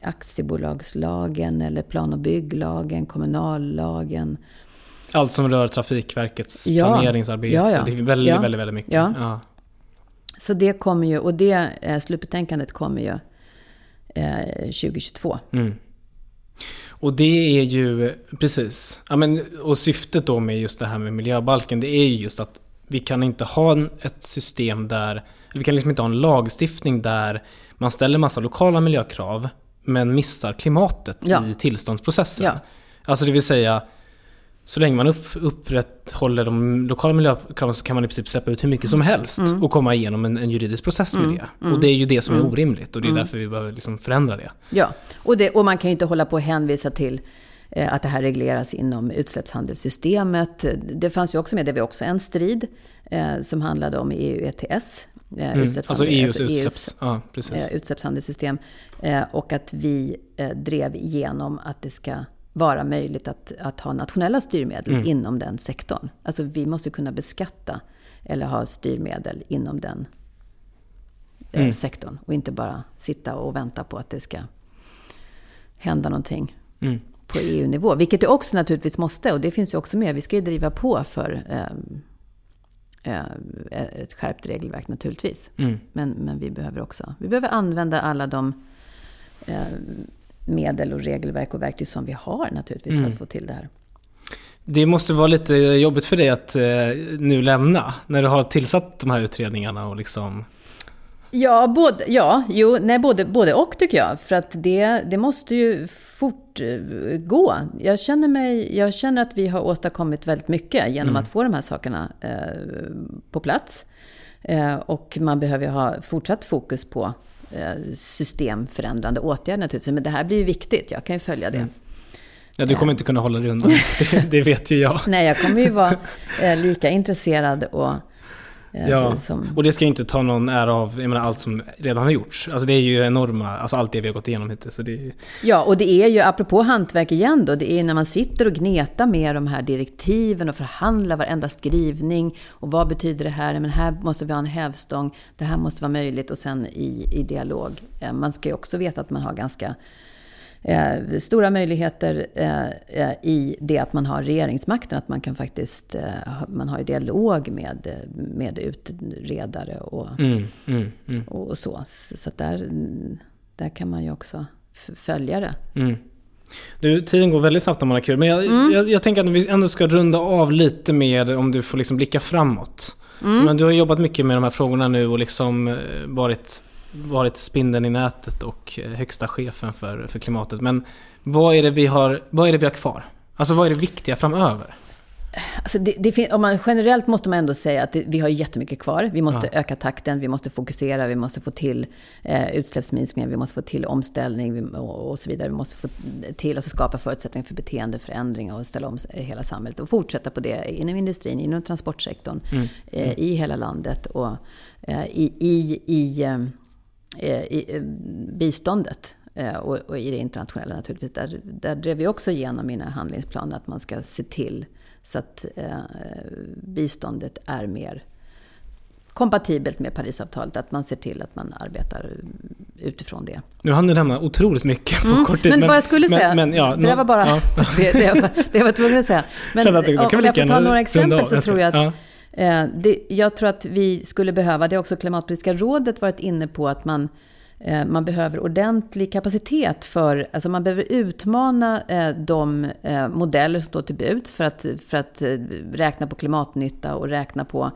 aktiebolagslagen eller plan och bygglagen, kommunallagen. Allt som rör Trafikverkets ja, planeringsarbete. Ja, ja. Det är väldigt, ja, väldigt, väldigt mycket. Ja. Så det kommer ju, och det eh, slutbetänkandet kommer ju eh, 2022. Mm. Och det är ju, precis. Ja, men, och syftet då med just det här med miljöbalken, det är ju just att vi kan inte ha ett system där, vi kan liksom inte ha en lagstiftning där man ställer massa lokala miljökrav men missar klimatet ja. i tillståndsprocessen. Ja. Alltså det vill säga, så länge man upp, upprätthåller de lokala miljökraven så kan man i princip släppa ut hur mycket som helst mm. och komma igenom en, en juridisk process med mm. det. Och mm. det är ju det som är mm. orimligt och det är mm. därför vi behöver liksom förändra det. Ja, och, det, och man kan ju inte hålla på och hänvisa till eh, att det här regleras inom utsläppshandelssystemet. Det fanns ju också med, det var också en strid eh, som handlade om EU ETS. Eh, mm. Alltså EUs, alltså EUs utsläpps, ja, eh, utsläppshandelssystem. Eh, och att vi drev igenom att det ska vara möjligt att, att ha nationella styrmedel mm. inom den sektorn. Alltså vi måste kunna beskatta eller ha styrmedel inom den mm. sektorn. Och inte bara sitta och vänta på att det ska hända någonting mm. på EU-nivå. Vilket det också naturligtvis måste. Och det finns ju också med. Vi ska ju driva på för eh, Eh, ett skärpt regelverk naturligtvis. Mm. Men, men vi behöver också vi behöver använda alla de eh, medel och regelverk och verktyg som vi har naturligtvis mm. för att få till det här. Det måste vara lite jobbigt för dig att eh, nu lämna när du har tillsatt de här utredningarna och liksom Ja, både, ja jo, nej, både, både och tycker jag. För att det, det måste ju fortgå. Jag känner, mig, jag känner att vi har åstadkommit väldigt mycket genom mm. att få de här sakerna eh, på plats. Eh, och man behöver ha fortsatt fokus på eh, systemförändrande åtgärder naturligtvis. Men det här blir ju viktigt, jag kan ju följa det. Mm. Ja, du kommer inte kunna hålla dig undan. Det, det, vet ju jag. Nej, jag kommer ju vara eh, lika intresserad och Eh, ja, som... och det ska ju inte ta någon ära av jag menar, allt som redan har gjorts. Alltså det är ju enorma, alltså allt det vi har gått igenom hittills. Så det är... Ja, och det är ju, apropå hantverk igen då, det är när man sitter och gnetar med de här direktiven och förhandlar varenda skrivning. Och vad betyder det här? Men här måste vi ha en hävstång. Det här måste vara möjligt. Och sen i, i dialog. Eh, man ska ju också veta att man har ganska eh, stora möjligheter eh, eh, i det att man har regeringsmakten. Att man kan faktiskt, eh, man har dialog med, med utredare och, mm, mm, mm. och så. Så där, där kan man ju också följa det. Mm. Du, tiden går väldigt snabbt om man har kul. Men jag, mm. jag, jag, tänker att vi ändå ska runda av lite med om du får liksom blicka framåt. Mm. Men du har jobbat mycket med de här frågorna nu och liksom eh, varit varit spindeln i nätet och högsta chefen för, för klimatet. Men vad är, det vi har, vad är det vi har kvar? Alltså vad är det viktiga framöver? Alltså det, det, om man, generellt måste man ändå säga att det, vi har jättemycket kvar. Vi måste ja. öka takten, vi måste fokusera, vi måste få till eh, utsläppsminskningar, vi måste få till omställning och, och, så vidare. Vi måste få till att alltså skapa förutsättningar för beteendeförändring och ställa om hela samhället. Och fortsätta på det inom industrin, inom transportsektorn, mm. Eh, i hela landet och eh, i, i, i eh, Eh, i eh, biståndet eh, och, och, i det internationella naturligtvis. Där, där drev vi också igenom mina handlingsplaner att man ska se till så att eh, biståndet är mer kompatibelt med Parisavtalet. Att man ser till att man arbetar utifrån det. Nu hann du lämna otroligt mycket på Mm, kort tid. men, vad jag skulle säga, men, ja, det där var bara ja. det, det, jag, var- det jag var tvungen att säga. Men att det- om jag får ta några exempel så tror jag att. Eh, Eh, det, jag tror att vi skulle behöva, det har också Klimatpolitiska rådet varit inne på, att man, man behöver ordentlig kapacitet för, alltså man behöver utmana eh, de eh, modeller som står till buds för att, för att eh, räkna på klimatnytta och räkna på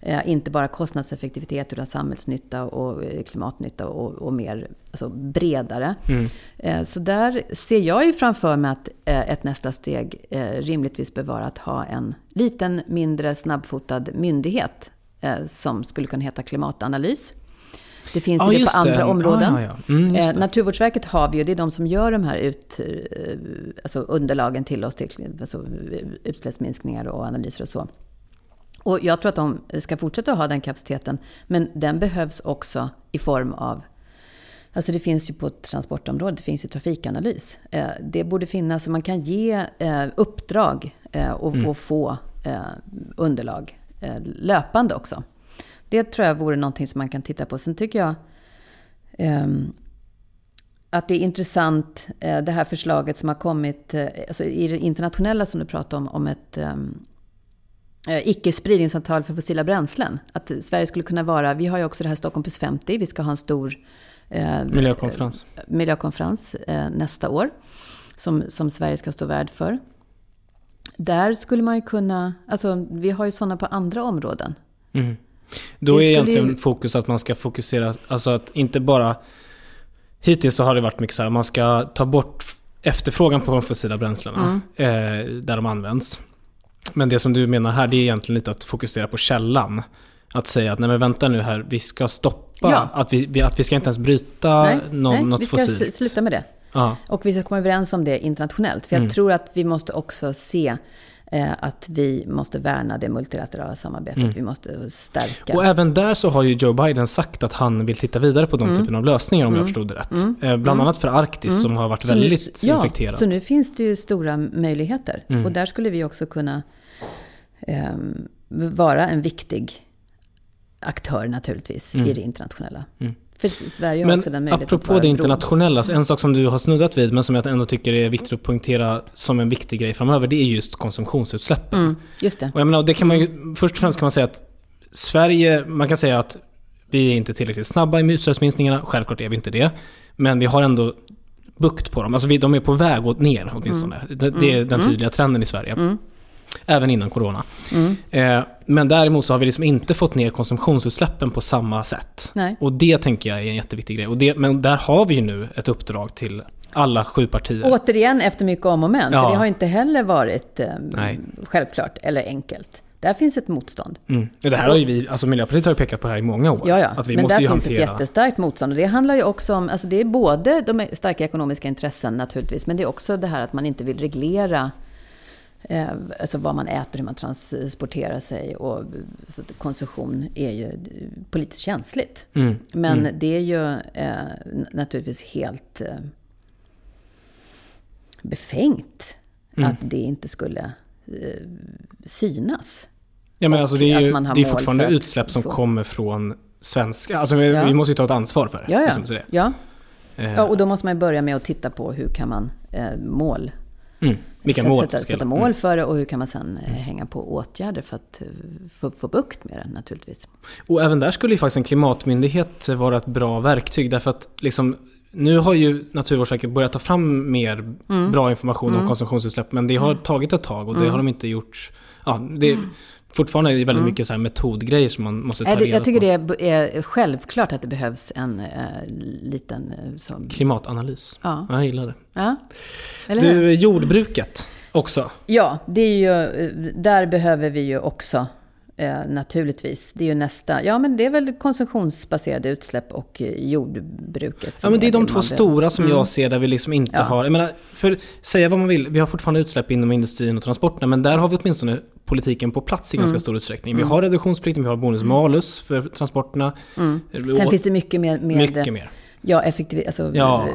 eh, inte bara kostnadseffektivitet utan samhällsnytta och eh, klimatnytta och, och mer alltså bredare. Eh, Så där ser jag ju framför mig att eh, ett nästa steg eh, rimligtvis bör vara att ha en liten, mindre snabbfotad myndighet eh, som skulle kunna heta klimatanalys. Det finns Ja, ju det på andra det. områden. Ja, ja. Mm, Eh. Naturvårdsverket har vi ju, det är de som gör de här ut, eh, alltså underlagen till oss, till alltså utsläppsminskningar och analyser och så. Och jag tror att de ska fortsätta ha den kapaciteten, men den behövs också i form av Alltså det finns ju på transportområdet, det finns ju trafikanalys. Eh, Det borde finnas, så man kan ge eh, uppdrag och, och få underlag löpande också. Det tror jag vore någonting som man kan titta på. Sen tycker jag ehm, att det är intressant, eh, det här förslaget som har kommit eh, alltså i det internationella som du pratar om, om ett eh, icke-spridningsavtal för fossila bränslen. Att Sverige skulle kunna vara, vi har ju också det här Stockholm plus 50, vi ska ha en stor eh, Miljökonferens. miljökonferens eh, nästa år. Som, som Sverige ska stå värd för. Där skulle man ju kunna, alltså vi har ju sådana på andra områden. Mm. Då Det är egentligen ju- fokus att man ska fokusera, alltså att inte bara... Hittills så har det varit mycket så här, man ska ta bort efterfrågan på de fossila bränslena eh, där de används. Men det som du menar här, det är egentligen lite att fokusera på källan. Att säga att nej men vänta nu här, vi ska stoppa, Ja. att, vi, att vi ska inte ens bryta nej, någon, nej något vi ska fossilt. sluta med det. Ja. Och vi ska komma överens om det internationellt. För jag Mm. tror att vi måste också se att vi måste värna det multilaterala samarbetet. Vi måste stärka. Mm. Och även där så har ju Joe Biden sagt att han vill titta vidare på de Mm. typen av lösningar om jag förstod det rätt. Eh, bland annat för Arktis som har varit Så nu- väldigt ja, infekterat. Så nu finns det ju stora möjligheter. Mm. Och där skulle vi också kunna ehm, vara en viktig aktör naturligtvis i det internationella. För Sverige har också den Mm. Men möjligheten att apropå det internationella, så en sak som du har snuddat vid men som jag ändå tycker är viktigt att poängtera som en viktig grej framöver, det är just konsumtionsutsläppen. Mm, just det. Och jag menar, det kan man ju, först och främst kan man säga att Sverige, man kan säga att vi är inte tillräckligt snabba i utsläppsminskningarna, självklart är vi inte det. Men vi har ändå bukt på dem, alltså vi, de är på väg åt ner åtminstone. Mm. Det, det är den tydliga trenden i Sverige. Även innan corona. Mm. Eh, men däremot så har vi liksom inte fått ner konsumtionsutsläppen på samma sätt. Nej. Och det tänker jag är en jätteviktig grej. Och det, men där har vi ju nu ett uppdrag till alla sju partier. Återigen efter mycket om och men. Ja. För det har inte heller varit eh, självklart eller enkelt. Där finns ett motstånd. Mm. Det här har ju vi, alltså Miljöpartiet har ju pekat på det här i många år. Ja, ja. Att vi men måste där ju finns hantera... ett jättestarkt motstånd. Och det handlar ju också om, alltså det är både de starka ekonomiska intressen naturligtvis, men det är också det här att man inte vill reglera alltså vad man äter, hur man transporterar sig. Och, så konsumtion är ju politiskt känsligt. Mm. Men det är ju eh, naturligtvis helt eh, befängt Mm. att det inte skulle eh, synas. Ja men Och alltså det är ju det är fortfarande utsläpp som få- kommer från svenska. Alltså vi, Ja. vi måste ju ta ett ansvar för det. Ja, ja. liksom det. ja. Eh, ja och då måste man börja med att titta på hur kan man eh, mål mm. Vilka mål sätta, sätta mål Mm. för det och hur kan man sen eh, hänga på åtgärder för att eh, få, få bukt med det naturligtvis. Och även där skulle ju faktiskt en klimatmyndighet vara ett bra verktyg. Därför att liksom, nu har ju Naturvårdsverket börjat ta fram mer Mm. bra information om konsumtionsutsläpp. Men det har tagit ett tag och Mm. det har de inte gjort. Ja, det, Fortfarande är det väldigt mycket så här metodgrejer som man måste ta det, reda jag tycker på. det är, självklart att det behövs en eh, liten... Eh, som, Klimatanalys. Ja. Jag gillar det. ja? Du, jordbruket också. Ja, det är ju, eh, där behöver vi ju också eh, naturligtvis. Det är ju nästa, ja men det är väl konsumtionsbaserade utsläpp och eh, jordbruket. som Ja men det är de man två behöver. stora som jag ser där vi liksom inte Mm. Ja. har, jag menar, för säga vad man vill, vi har fortfarande utsläpp inom industrin och transporterna men där har vi åtminstone politiken på plats i ganska Mm. stor utsträckning. Vi har reduktionsplikten, vi har bonus malus för transporterna. Sen Och finns det mycket med, med mycket mer. Ja, effektiv, alltså, Ja.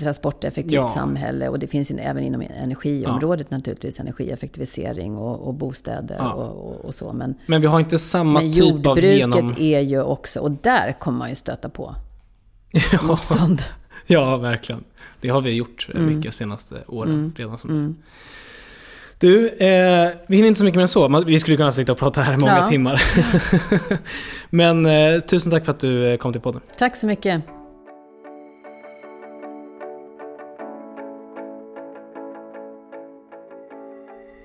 transporteffektivt Ja. samhälle. Och det finns ju även inom energiområdet naturligtvis energieffektivisering och, och bostäder Ja. och, och, och så. Men, Men vi har inte samma typ av jordbruket genom... är ju också, och där kommer man ju stöta på Ja, motstånd. ja, verkligen. Det har vi gjort eh, Mm. mycket senaste åren redan. Som Du, eh, vi hinner inte så mycket mer än så. Vi skulle kunna sitta och prata här i många Ja. timmar. Men eh, tusen tack för att du eh, kom till podden. Tack så mycket.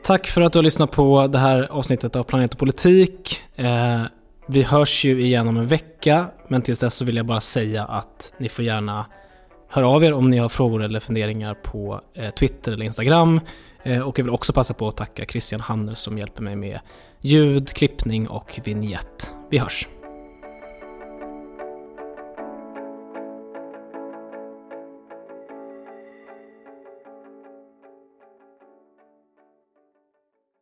Tack för att du har lyssnat på det här avsnittet av Planet och politik. Eh, vi hörs ju igen om en vecka, men tills dess så vill jag bara säga att ni får gärna höra av er om ni har frågor eller funderingar på eh, Twitter eller Instagram. Eh, och jag vill också passa på att tacka Christian Hanner som hjälper mig med ljud, klippning och vignett. Vi hörs!